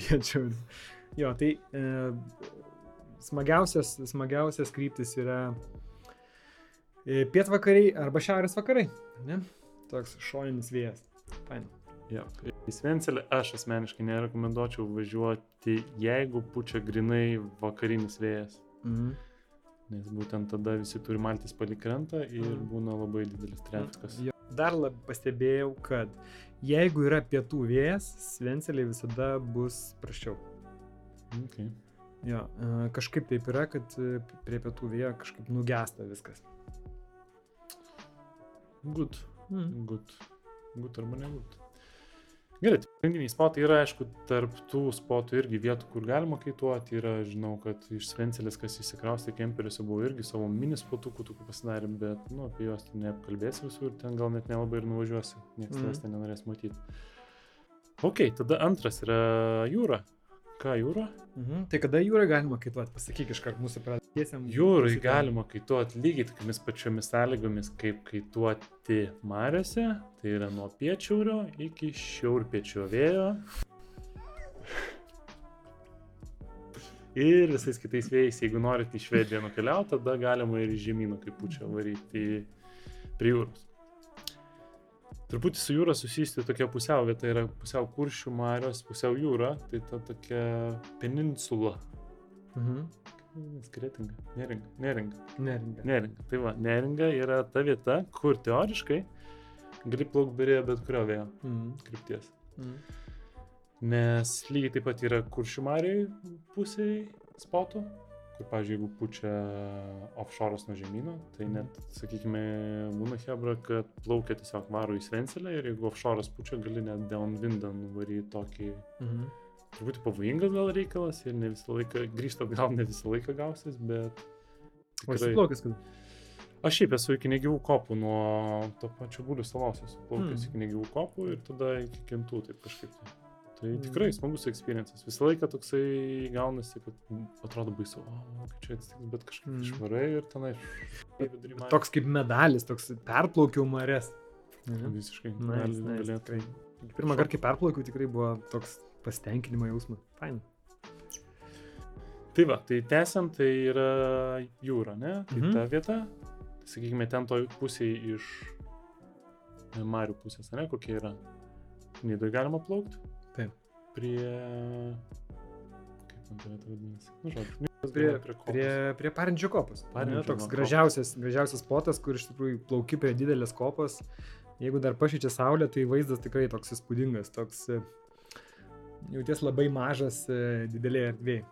piečiau. [LAUGHS] Jo, tai e, smagiausias, smagiausias kryptis yra e, pietvakariai arba šiaurės vakarai, ne? Toks šoninis vėjas. Fain. Ja. Į Svencelę aš asmeniškai nerekomenduočiau važiuoti, jeigu pučia grinai vakarinis vėjas. Mhm. Nes būtent tada visi turi maltis palikrantą ir Mhm. būna labai didelis trafikas. Jo. Dar labai pastebėjau, kad jeigu yra pietų vėjas, Svenceliai visada bus praščiau. Okay. Jo, e, kažkaip taip yra, kad e, prie pietų vėjo kažkaip nugesta viskas. Good, Mm. good. Good arba ne good. Gerai, tai pagrindiniai spotai yra, aišku, tarp tų spotų irgi vietų, kur galima kaituoti. Yra, žinau, kad iš Svencelės, kas įsikraustė kemperiuose, buvo irgi savo mini spotukų tokių pasidarė, bet, nu, apie juos ten neapkalbėsi visur, ten gal net nelabai ir nuvažiuosi, niekas Mhm. tavęs ten nenorės matyti. Ok, tada antras yra jūra. Ką jūra? Mhm. Tai kada jūrai galima kaituoti? Pasakyk iškart mūsų pradėsiam. Jūrai galima kaituoti lygiai tokiamis pačiomis sąlygomis, kaip kaituoti mariuose. Tai yra nuo piečiaurio iki šiaurpiečio vėjo. Ir visais kitais vėjais, jeigu norite į Švediją nukeliauti, tada galima ir į žemyną, kaip pučia, varyti prie jūros. Truputį su jūra susijusi tokia pusiau vieta, yra pusiau kuršių marios, pusiau jūra, tai ta tokia peninsula. Mhm. Skretinga, neringa, neringa. Neringa. Neringa. Tai va, neringa yra ta vieta, kur teoriškai gali plaukti be bet kurio vėjo Mhm. krypties. Mhm. Nes lygiai taip pat yra kuršių mariai pusėje spotų, kur, pavyzdžiui, jeigu pučia offshore'as nuo žemynų, tai Mhm. net, sakykime, būna hebra, kad plaukia tiesiog varo į Svencelę ir jeigu offshore'as pučia, gali net downwindą nuvaryti tokį Mhm. Truputį pavojingas gal reikalas ir ne visą laiką, grįžtant gal ne visą laiką gausis, bet... O esi tikrai- plaukęs kada? Aš šiaip esu iki negyvų kopų nuo to pačio būlių salos, esu plaukęs Mm. iki negyvų kopų ir tada iki kintų taip kažkaip. Tai, tai Mm. tikrai smagus experiences. Visą laiką toksai gaunasi, kad atrodo baisu, o, kaip čia atsitiks, bet kažkaip Mm. išvarai ir tenai. Toks kaip medalis, toks perplaukiau marės. Mhm. Visiškai. Nice, gali- nice, galėtų- tikrai. Pirmą kartą, kai perplaukiau, tikrai buvo toks pasitenkinimo jausmas. Fain. Tai va, tai tęsiant, tai yra jūra, ne? Tai Mhm. ta vieta, tai sakykime, ten toj pusėje iš Marių pusės, ne, kokia yra. Nidai galima plaukti. Taip. Prie... Kaip man ta vieta vadinasi? Nu, žodžiu, Prie, kopos. prie, prie Parindžio kopos. Parindžio toks kopos. gražiausias, gražiausias spotas, kur iš tikrųjų plauki prie didelės kopos. Jeigu dar pašyčia saulė, tai vaizdas tikrai toks įspūdingas, toks jauties labai mažas e, didelėje erdvėje.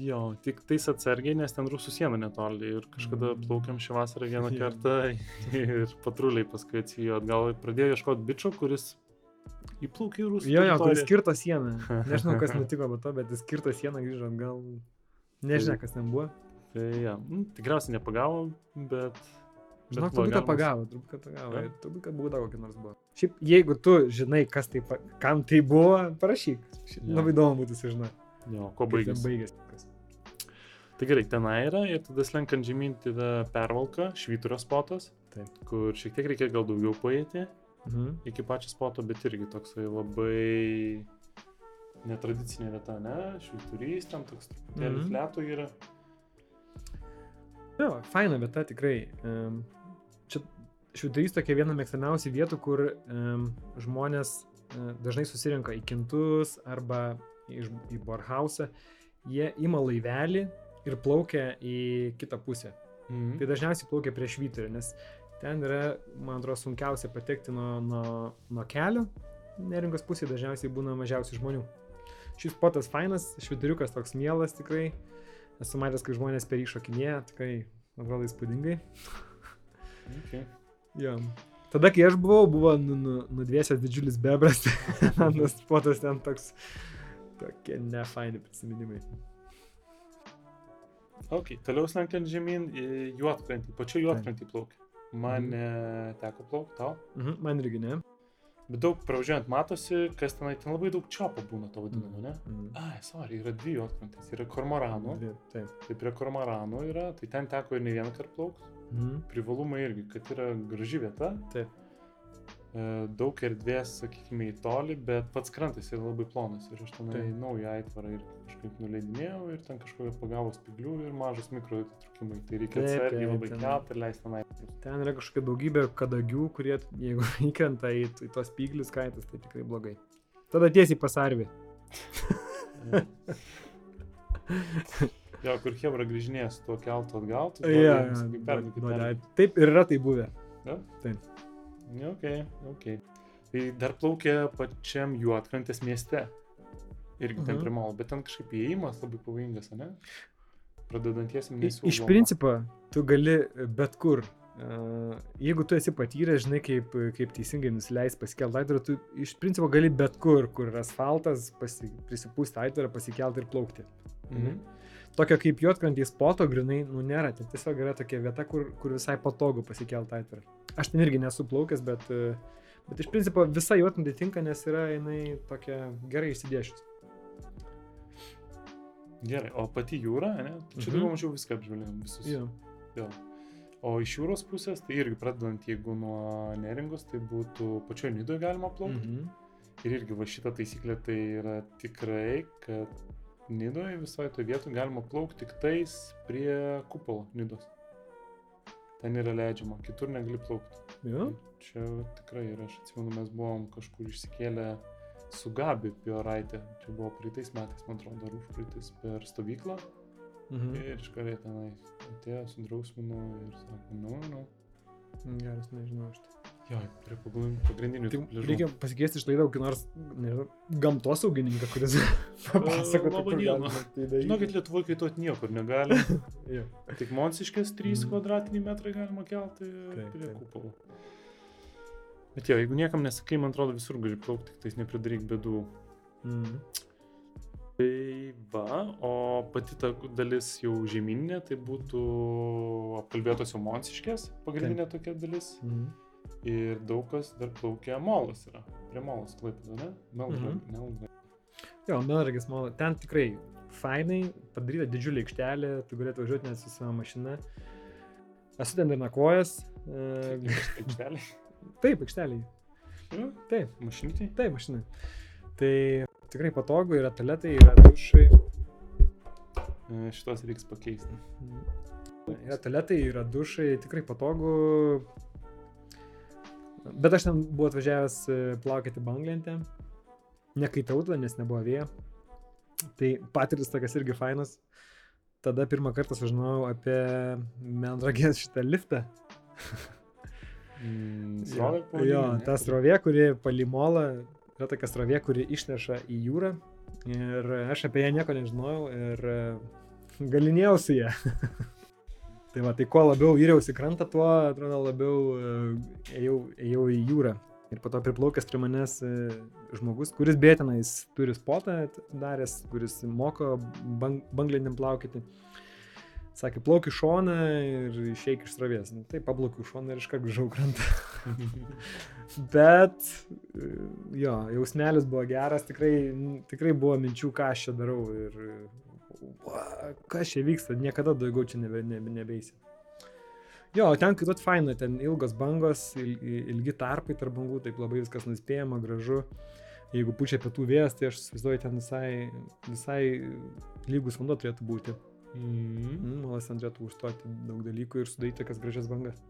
Jo, tik tais atsargiai, nes ten rusų siena netoli ir kažkada Mm. plaukiam šią vasarą vieną kartą [LAUGHS] ir patruliai paskui atsijo atgal ir pradėjo ieškoti bičio, kuris įplaukė į rusų Jo, jo, kuris teritoriją. skirto sieną. [LAUGHS] Nežinau, kas nutiko po to, bet jis skirto sieną grįžo atgal. Nežinia, kas ten buvo. Tai ja, nu, tikriausiai nepagavo, bet... Žinok, va, turbūt, kad pagavo, turbūt, kad pagavo. Turbūt, kad būda kokia nors buvo. Šiaip, jeigu tu žinai, kas tai, kam tai buvo, parašyk. Šiaip Jo. Labai įdomu būtų sužinoti. Jo, ko baigėsi. baigėsi. Tai gerai, tenai yra ir tada slenkant žemyn, tada pervalka, švyturio spotas, Taip. kur šiek tiek reikia gal daugiau paėti Mhm. iki pačio spoto, bet irgi toksai labai netradicinė vieta, ne? Švyturys, ten toks truputėlį Mhm. fletų yra. Jo, faina vieta tikrai. Em, Čia šiudarys tokia viena mėgstamiausių vietų, kur um, žmonės uh, dažnai susirenka į kintus arba iš, į Borhausą. Jie ima laivelį ir plaukia į kitą pusę. Mhm. Tai dažniausiai plaukia prieš švyturį, nes ten yra, man atrodo, sunkiausia patekti nuo, nuo, nuo kelio. Neringos pusėje dažniausiai būna mažiausiai žmonių. Šis spotas fainas, švyturiukas toks mielas tikrai. Esu matęs, kai žmonės per jį šokinėja, tikrai, man atrodo, įspūdingai. Okay. Jo. Tada, kai aš buvau, buvo nu, nu, nudvėsęs didžiulis bebras, [LAUGHS] tas spotas ten toks Tokie nefaini prisiminimai. Ok, toliau slenkiant žemyn, į juotkrantį, pačiu juotkrantį plaukia. Man Mhm. teko plaukti tau, Mhm, man irgi ne. Bet daug pravažiuojant matosi, kas tenai, ten labai daug čiopo būna to vadinamo, ne? Mhm. Ai, sorry, yra dvi juotkrantės, yra kormoranų, Dvi, Taip. tai prie kormoranų yra, tai ten teko ir ne vieną kartą plaukti. Mhm. Privalumai irgi, kad yra graži vieta, Taip. E, daug erdvės, sakykime, į tolį, bet pats krantas yra labai plonas ir aš tenai Taip. naują aitvarą ir kažkaip nuleidinėjau ir ten kažkokia pagavo spiglių ir mažas mikro atitrūkimai, tai reikia atsargiai labai ten- kelt ir leisti tenai. Ten yra kažkokia daugybė kadagių, kurie, jeigu [LAUGHS] įkrenta į, į tos pyglius kaitas, tai tikrai blogai. Tada tiesiai pasarvi. [LAUGHS] jo, kur Hebra grįžinės tuo keltu atgal, tu Ja, kaip pernai. Taip ir yra tai buvę. Ja? Taip. Ok, ok. Tai dar plaukė pačiam juotkrantės mieste. Irgi ten Mhm. prie molo, bet ten kažkaip įėjimas labai pavojingas, ne? Pradedantiesiam nesiūloma. Iš principo, tu gali bet kur. Uh, jeigu tu esi patyręs, žinai, kaip, kaip teisingai nusileis pasikelti aitvarą, tu iš principo gali bet kur, kur yra asfaltas, pasi, prisipūsti aitvarą, pasikelti ir plaukti. Mhm. Tokio kaip juotkrantį spoto grinai, nu nėra, ten tiesiog yra tokia vieta, kur, kur visai patogu pasikelti aitvarą. Aš ten irgi nesu plaukęs, bet, uh, bet iš principo visa juotkrantį tinka, nes yra jinai tokia gerai išsidėšius. Gerai, o pati jūra, ne? Čia Mhm. daugiau mažiau viską apžvelgėm, visus. Jo. Jo. O iš jūros pusės, tai irgi pradedant, jeigu nuo neringos, tai būtų pačioje nidoje galima plaukti. Mhm. Ir irgi va šita taisyklė tai yra tikrai, kad nidoje visoje toje vietoje galima plaukti tik tais prie kupolo nidos. Ten yra leidžiama, kitur negali plaukti. Jo. Čia tikrai yra, aš atsimenu, mes buvom kažkur išsikėlę su Gabi Pioraitė. Čia buvo praeitais metais, man atrodo, ar užpraeitais per stovyklą. Mhm. Ir iš karto tenai atėjo, sudrausmino ir sako, nu, nu. Geras, nežinau. Aš. Jo, prie pagrindinių- Tai pliažų. reikia pasikviesti iš laidą kokį nors nežinau, gamtosaugininką, kuris [LAUGHS] papasakotų, kur diena. galima tai daryti. Žinokit, Lietuvoje kaituoti niekur negali. [LAUGHS] Tik Monsiškės 3 Mhm. kvadratiniai metrai galima kelti Taip, prie taip. kupolo. Bet jo, jeigu niekam nesakai, man atrodo, visur gali plaukti, tik tais nepridaryk bėdų. Mhm. Tai va, o pati ta dalis jau žemyninė, tai būtų apkalbėtos jau Monsiškės, pagrindinė tokia dalis. Mhm. Ir daug kas dar plaukia molas yra. Prie molas klaipėda, ne? Melnragė. Mhm. Melnragė. Jo, Melragis mano, ten tikrai fainai, padaryta didžiulė aikštelė, tu galėtum važiuoti net su savo mašina. Esu ten ir nakvojęs. E, Aikštelė. taip, aikšteliai. Jo, Taip, Mašinytė. taip, mašinai. Tai tikrai patogu, yra toletai, yra dušai. E, Šitos reiks pakeisti. Yra toletai, yra dušai, tikrai patogu. Bet aš ten buvau atvažiavęs e, plaukioti banglentę. Nekaitau tada, nes nebuvo vėjo. Tai patirtis tokias irgi fainas. Tada pirmą kartą sužinojau apie Melragės šitą liftą. Mm, Jo, srovė jo, ne? ta srovė, kuri palimola, yra tokia srovė, kuri išneša į jūrą. Ir aš apie ją nieko nežinojau ir e, galinėjau su ją. [LAUGHS] tai va, tai kuo labiau vyriausi krantą, tuo, atrodo, labiau e, ėjau, ėjau į jūrą. Ir po to priplaukęs prie manęs e, žmogus, kuris bėtinais turi spotą daręs, kuris moko bang, banglėnim plaukyti. Sakė, plauk į šoną ir išeik iš srovės. Nu, tai paplaukiu į šoną ir iškart grįžau krantą. [LAUGHS] Bet e, jo, jausmelis buvo geras, tikrai, tikrai buvo minčių, ką aš čia darau ir va, kas čia vyksta, niekada daugiau čia nebe, nebe, nebeisi. Jo, ten kitot faina, ten ilgos bangos, il, ilgi tarpai tarp bangų, taip labai viskas nuspėjama, gražu. Jeigu pučia pietų vėjas, tai aš įsivaizduoju, ten visai, visai lygus vanduo turėtų būti. Mhm. Mm, Malas ten turėtų užstoti daug dalykų ir sudaryti tokias gražias bangas.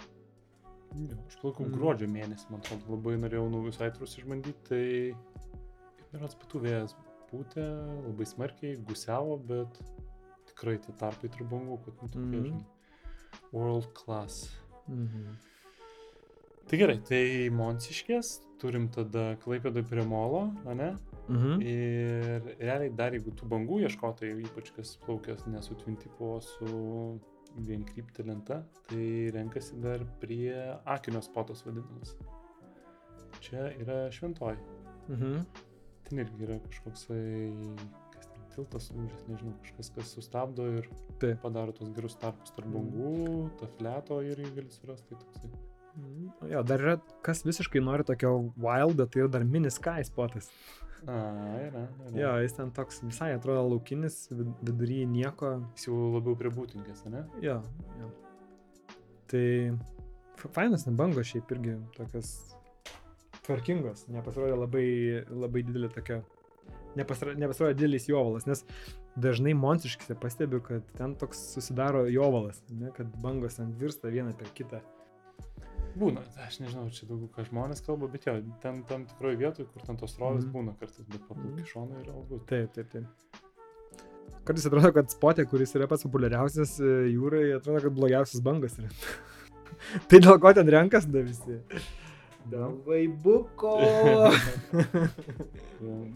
Jo, Aš plaukau Mm. gruodžio mėnesį, man atrodo, labai norėjau naujus aitrus išbandyti, tai ir pietų vėjas pūtė labai smarkiai, gusiavo, bet tikrai tie tarpai tarp bangų, kad nu tokie, Mhm. žinai, world class. Mhm. Tai gerai, tai Monsiškės, turim tada Klaipėdoj prie molo, ne? Mhm. Ir realiai dar jeigu tų bangų ieškotojai, ypač kas plaukęs ne su vienkryptė lenta, tai renkasi dar prie Akinio spotos vadinamas. Čia yra šventoji. Mhm. Ten irgi yra kažkoksai, kas ten, tiltas lūžęs, nežinau, kažkas, kas sustabdo ir Taip. padaro tos gerus tarpus tarp Mhm. bangų, to fleto irgi gali surasti, tai toksai. Mhm. Jo, dar yra, kas visiškai nori tokio wildo, tai yra dar mini sky spotas. A, yra, yra. Jo, jis ten toks visai atrodo laukinis, vid- vidury nieko. Jis jau labiau prie būtingės, ne? Jo, jo. Tai fainas ten bangos šiaip irgi tokios tvarkingos, nepasirodė labai, labai didelė tokia, nepasirodė, didelis jovalas, nes dažnai monstriškise pastebiu, kad ten toks susidaro jovalas, ne, kad bangos ten virsta viena per kitą. Būna, aš nežinau, čia daugiau ką žmonės kalba, bet jo, ten tam tikroje vietoje, kur ten tos rovės Mhm. būna kartais, bet paplauki Mhm. šoną ir algus. Taip, taip, taip. Kartais atrodo, kad spotė, kuris yra pats populiariausias e, jūrai, atrodo, kad blogiausias bangas yra. [LAUGHS] tai dėl ko ten renkas da visi? Dėl vaibuko. [LAUGHS]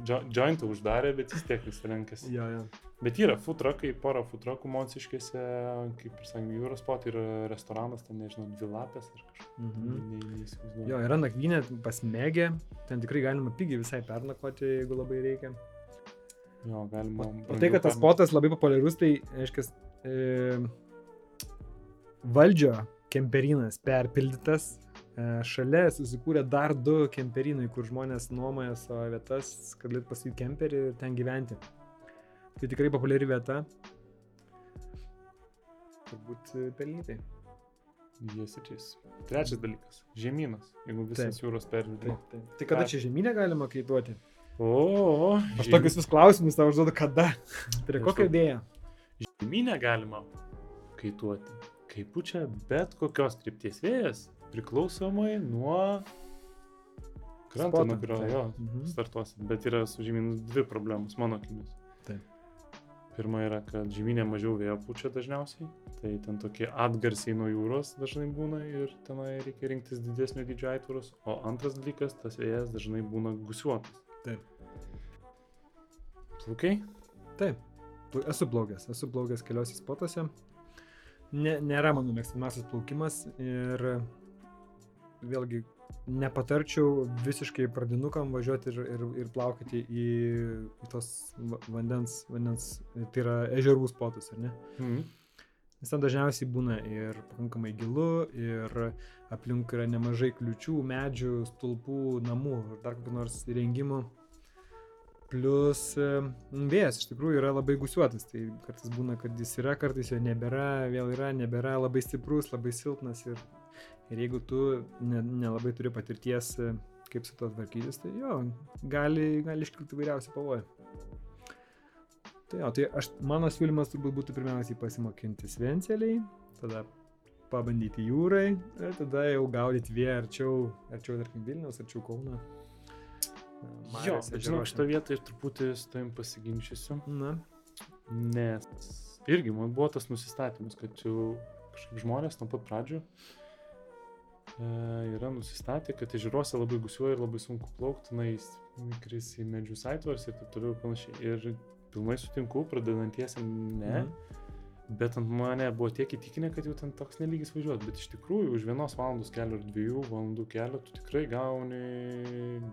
Jo- Jointą uždarė, bet vis tiek visi renkasi. jo, jo. Bet yra futrakai, pora futrakų Monsiškėse, kaip ir sakė, jūros spot yra restoranas, ten nežinau, dvi lapės ar kažkas. Mhm. Ne, neįsivaizduoju. Jo, yra nakvynė pasmegė, ten tikrai galima pigiai visai pernakvoti, jeigu labai reikia. jo, galima. O tai, kad tas spotas labai populiarus, tai reiškia, e, valdžio kemperinas perpildytas, šalia susikūrė dar du kemperinai, kur žmonės nuomoja savo vietas, kad galėtų pasakyti kemperį ir ten gyventi. Tai tikrai populiari vieta. Turbūt e, pelnytai. Jis ir jis. Trečias dalykas - žemynas, jeigu visas Taip. jūros. Taip, taip. Tai kada čia žemynė galima kaituoti? O, o, Aš tokius vis klausimus tau užduodu, kada. [LAUGHS] Kokia Nežinau. idėja? Žemynę galima kaituoti, kai pučia bet kokios krypties vėjas, priklausomai nuo kranto, Spoto, nuo kurio taip. jo Mhm. startuosim. Bet yra su žemynu dvi problemos, mano akimis. Taip. Pirma yra, kad žemynė mažiau vėjo pučia dažniausiai, tai ten tokie atgarsiai nuo jūros dažnai būna ir tenai reikia rinktis didesnio dydžio aitvarus. O antras dalykas, tas vėjas dažnai būna gusiuotas. Taip. Plaukai? Taip, esu plaukęs, esu plaukęs keliose spotose. Ne, nėra mano mėgstamiausias plaukimas ir vėlgi nepatarčiau visiškai pradinukam važiuoti ir, ir, ir plaukti į, į tos va- vandens, vandens, tai yra ežerų spotus, ar ne? Mhm. Nes ten dažniausiai būna ir pakankamai gilu, ir aplink yra nemažai kliučių, medžių, stulpų, namų ir dar kokių nors įrengimų. Plus e, vėjas iš tikrųjų yra labai gusiuotas, tai kartais būna, kad jis yra, kartais jo nebėra, vėl yra, nebėra, labai stiprus, labai silpnas ir, ir jeigu tu ne- nelabai turi patirties, e, kaip su to tvarkytis, tai jo, gali, gali iškilti įvairiausių pavojų. Tai jo, tai aš, mano siūlymas turbūt būtų pirmiausiai pasimokinti svenceliai, tada pabandyti jūrai ir tada jau gaudyti vėją arčiau, arčiau, tarkim, Vilniaus, arčiau Kauno. Na, Jo, mariose, bet žinau, šitą vietą ir truputį su tavim pasiginčysiu, Na, nes irgi man buvo tas nusistatymas, kad jau kažkaip žmonės nuo pat pradžių e, yra nusistatę, kad ežeruose labai gusiuoja ir labai sunku plaukti, na, jis kris į medžių saitvars ir taip toliau ir panašiai. Ir pilnai sutinku, pradedantiesiam ne, mhm. bet ant mane buvo tiek įtikinę, kad jau ten toks nelygis važiuoti, bet iš tikrųjų už vienos valandos kelio ar dviejų valandų kelio tu tikrai gauni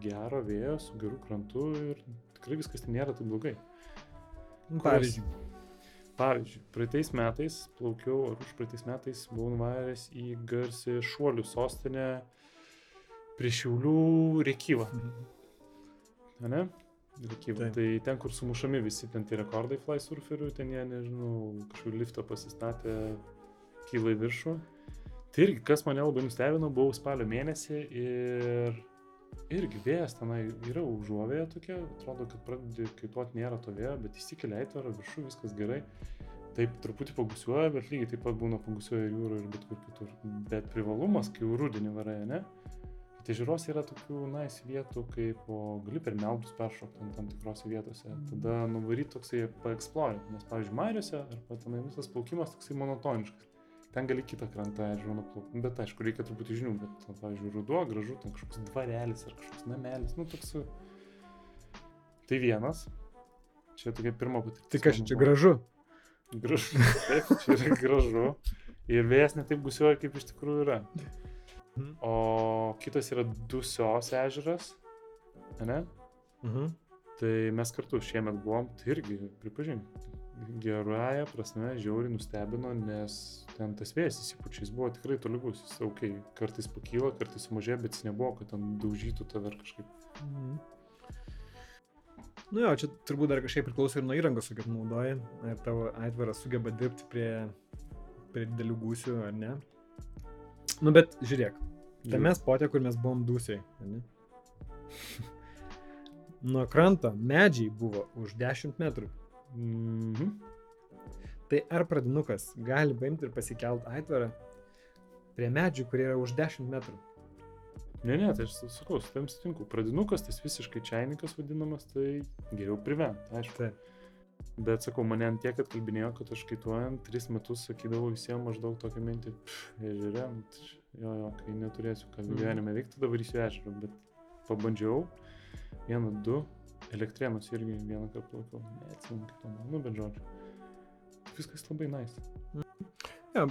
gerą vėją su geru krantu ir tikrai viskas ten nėra taip blogai. Nu, Pavyzdžiui, Pavyzdžiui, praeitais metais plaukiau, ar už praeitais metais buvau nuvaręs į garsią šuolių sostinę prie Šiaulių Rekyvą. Ne? Rekyvą. Taip. Tai ten, kur sumušami visi ten tie rekordai fly surferių, ten jie, nežinau, kažkur liftą pasistatė, kyla į viršų. Tai irgi, kas mane labai nustebino, buvau spalio mėnesį ir irgi vėjas tenai yra užuovėje tokia, atrodo, kad pradedi kaituoti nėra to vėjo, bet įsikelia įtvarą viršų, viskas gerai. Taip truputį pagusiuoja, bet lygiai taip pat būna pagusiuoja ir jūroje ir bet kur kitur. Bet privalumas, kai jau rudenį varai, ne? Tai žiūros yra tokių, na, nice vietų, kaip o, gali per meldus peršokti ant tam tikrose vietose. Tada nuvaryti toksai paeksploruoti. Nes, pavyzdžiui, Mariuose arba tenai visas plaukimas toksai monotoniškas. Ten gali kitą krantą ežerą nuplaukti. Bet aišku, reikia truputį žinių, bet, pavyzdžiui, ruduo, gražu, ten kažkoks dvarelis ar kažkoks namelis, nu toks. Tai vienas. Čia tokia pirma patirtis. tai kas čia gražu. Gražu. Taip, čia yra gražu. Ir vėjas netaip gusiuoja, kaip iš tikrųjų yra. Mhm. O kitas yra Dusios ežeras. Ne? Mhm. Tai mes kartu šiemet buvom, tai irgi pripažink, gerąją prasme žiauriai nustebino, nes ten tas vėjas įsipučia, jis buvo tikrai tolygus, jis aukiai, okay, kartais pakyla, kartais sumažėja, bet jis nebuvo, kad ten daužytų tave kažkaip. Mhm. Nu jo, čia turbūt dar kažkaip priklauso ir nuo įrangos, kaip naudoji, ar tavo aitvaras sugeba dirbti prie, prie didelių gūsių ar ne. Nu bet žiūrėk, tame spote, kur mes buvom dūsiai, ne? [LAUGHS] Nuo kranto medžiai buvo už 10 metrų. Mhm. Tai ar pradinukas gali paimti ir pasikelt aitvarą prie medžių, kurie yra už 10 metrų? Ne, ne, tai aš sakau, su tam sutinku. Pradinukas, tas visiškai čiainikas vadinamas, tai geriau privent, aišku. Taip. Bet sakau, mane ant tiek atkalbinėjo, kad aš kaituojant tris metus sakydavau visiems maždaug tokią mintį, ežerė, jo, jo, kai neturėsiu ką mhm. gyvenime veikti, varysiu ežerą, bet pabandžiau, vieną, du, elektrėnus irgi vieną kartą plaukiau, neatsimenu kitom, nu bet žodžiu. Viskas labai nice. Ja,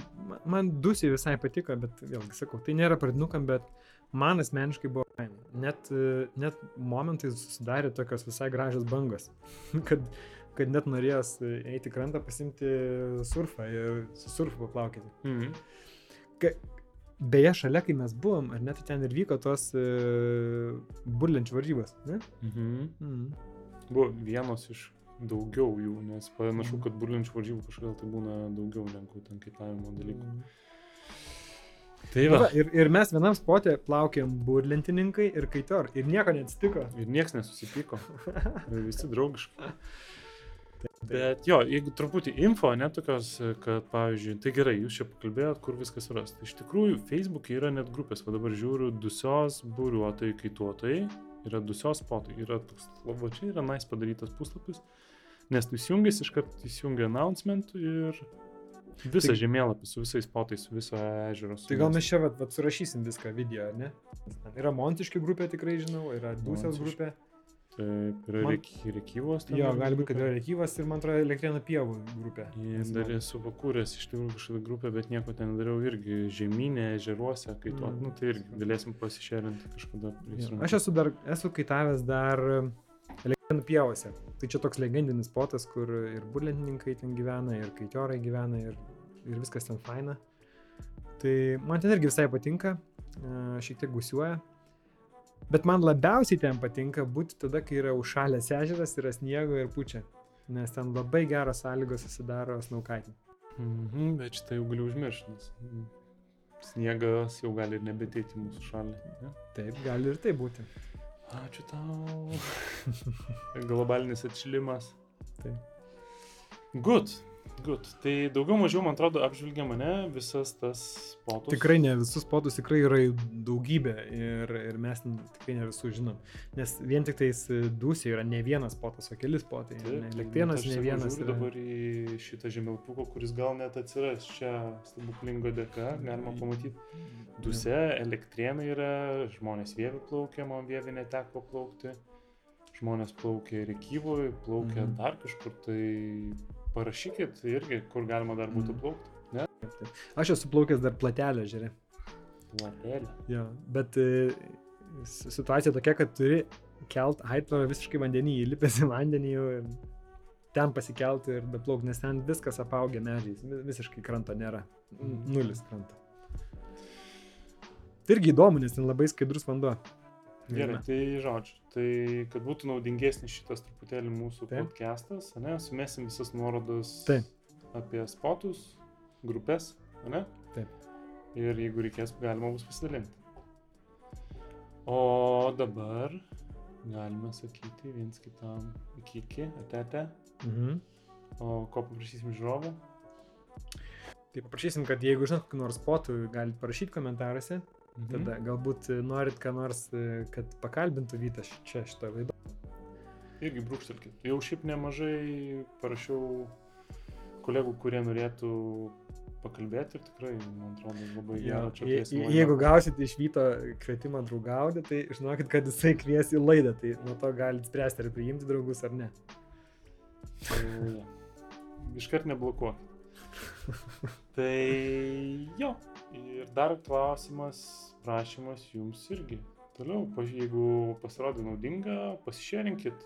man dusiai visai patiko, bet vėlgi sakau, tai nėra pradinukam, bet man asmeniškai buvo faina. Net, net momentais susidarė tokios visai gražios bangos, [LAUGHS] kad, kad net norėjęs eiti krantą, pasimti surfą ir su surfu paplaukyti. -hmm. Ka, Beje, šalia, kai mes buvom, ar net tai ten ir vyko tos uh, burlenčių varžybos, ne? Mhm. Mhm. Buvo vienos iš daugiau jų, nes panašu, mhm. kad burlenčių varžybų kažkodėl tai būna daugiau negu ten kaitavimo dalykų. Mhm. Tai va. va ir, ir mes vienam spotė plaukėm burlentininkai ir kaitor. Ir nieko neatsitiko. Ir niekas nesusipyko. [LAUGHS] visi draugiškai. Bet jo, jeigu truputį info, netokios, kad, pavyzdžiui, tai gerai, jūs čia pakalbėjot, kur viskas rasti. Iš tikrųjų, Facebook'e yra net grupės, o dabar žiūriu, dusios būriuotojai, kaituotojai, yra dusios spotai, yra toks, labai čia yra nais nice padarytas puslapis, nes tu įsijungęs iš karto įsijungia announcement ir visą tai, žemėlapį su visais spotais, su viso ežero. Tai gal mes čia vat, vat surašysim viską video, ne? Yra Montiški grupė, tikrai žinau, yra Dusios grupė. Taip, yra man... Rekyvos. Jo, gali būti, kad yra Rekyvos ir man atrodo Elektrėno pievų grupė. Jis dar esu pakūręs iš tikrųjų kažkokią grupę, bet nieko ten dariau irgi žemynė, ežeruose, kai tu, mm. nu tai irgi galėsim pasišerinti kažkada. Ja. Aš esu dar, esu kaitavęs dar Elektrėno pievose. Tai čia toks legendinis potas, kur ir burlentininkai ten gyvena, ir kaitiorai gyvena, ir, ir viskas ten faina. Tai man ten irgi visai patinka, šiek tiek gusiuoja. Bet man labiausiai ten patinka būti tada, kai yra užšalęs ežeras, yra sniego ir pučia. Nes ten labai geros sąlygos susidaro snaukaitį. Mhm, bet šitą jau galiu užmiršti, nes sniegas jau gali ir nebetėti mūsų šalį. Ne? Taip, gali ir tai būti. Ačiū tau. [LAUGHS] Globalinis atšilimas. Taip. Good. Good. Tai daugiau mažiau, man atrodo, apžvelgia mane visas tas potus. Tikrai ne visus potus, tikrai yra daugybė ir, ir mes tikrai ne visus žinom. Nes vien tik tais dūsiai yra ne vienas potas, o keli potai. Lektrienas ne vienas. Aš yra... dabar į šitą žemėlapuką, kuris gal net atsiras čia stebuklingo dėka, galima pamatyti. Duse, elektrienai yra, žmonės vievi plaukia, man vievi neteko plaukti. Žmonės plaukia Rekyvoje, plaukia mhm. dar kažkur, tai parašykit irgi, kur galima dar būtų mm. plaukti. Ne? Aš esu plaukęs dar platelę, žiūrė. Platelę. Jo, bet e, situacija tokia, kad turi kelt aitvarą visiškai vandenį, įlipęs į vandenį jau ir ten pasikelti ir beplauk, nes ten viskas apaugę medžiais, visiškai kranto nėra, nulis kranto. Tai irgi įdomu, nes ten labai skaidrus vanduo. Gerai, tai žodžiu, tai kad būtų naudingesnis šitas truputėlį mūsų Taip. podcastas, ne, sumesim visas nuorodas Taip. apie spotus, grupės, ne? Taip. Ir jeigu reikės, galima bus pasidalinti. O dabar galime sakyti viens kitam iki iki, atete. Mhm. O ko paprašysim žiūrovų? Tai paprašysim, kad jeigu žinot kokį nors spotų, galite parašyti komentaruose. Mhm. Tada galbūt norit ką nors, kad pakalbintų Vytas čia šitą laidą. Irgi brūkštelkit. Jau šiaip nemažai parašiau kolegų, kurie norėtų pakalbėti ir tikrai, man atrodo, labai gera čia. Je, jeigu gausit iš Vyto kvietimą draugauti, tai žinokit, kad jisai kvies į laidą, tai nuo to galite spręsti, ar priimti draugus ar ne. Tai, ja. Iškart neblokuokit. [LAUGHS] tai jo. Ir dar klausimas prašymas jums irgi. Toliau, jeigu pasirodė naudinga, pasišėrinkit,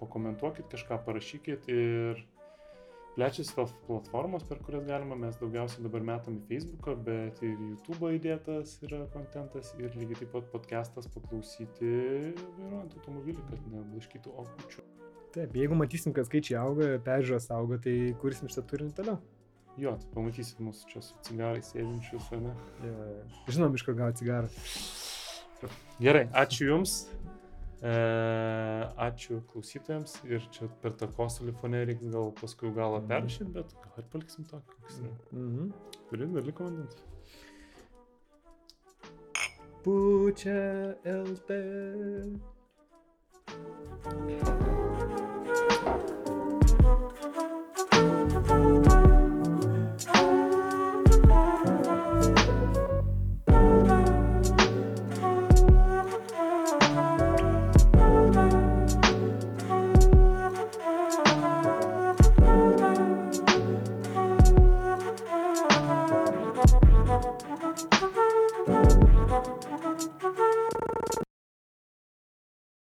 pakomentuokit kažką, parašykit ir plečiasi tos platformos, per kurias galima, mes daugiausiai dabar metam į Facebooką, bet ir YouTube įdėtas yra kontentas ir lygiai taip pat podcastas paklausyti vairuojant automobilį, kad neblaškytų okučių. Taip, jeigu matysim, kad skaičiai auga, peržiūros auga, tai kursim šitą turinį toliau. Jo, tai pamatysit mūsų čia su cigarais sėdinčius, ar ne? Ja, žinom, iš kur gauti cigarą. Gerai, ačiū Jums. E, ačiū klausytojams ir čia per tą kosulį fone reiks gal paskui galą Mhm. perrašyti, bet gal ir paliksim tokį. Mhm. Turi dalyko vandens. Pučia LT.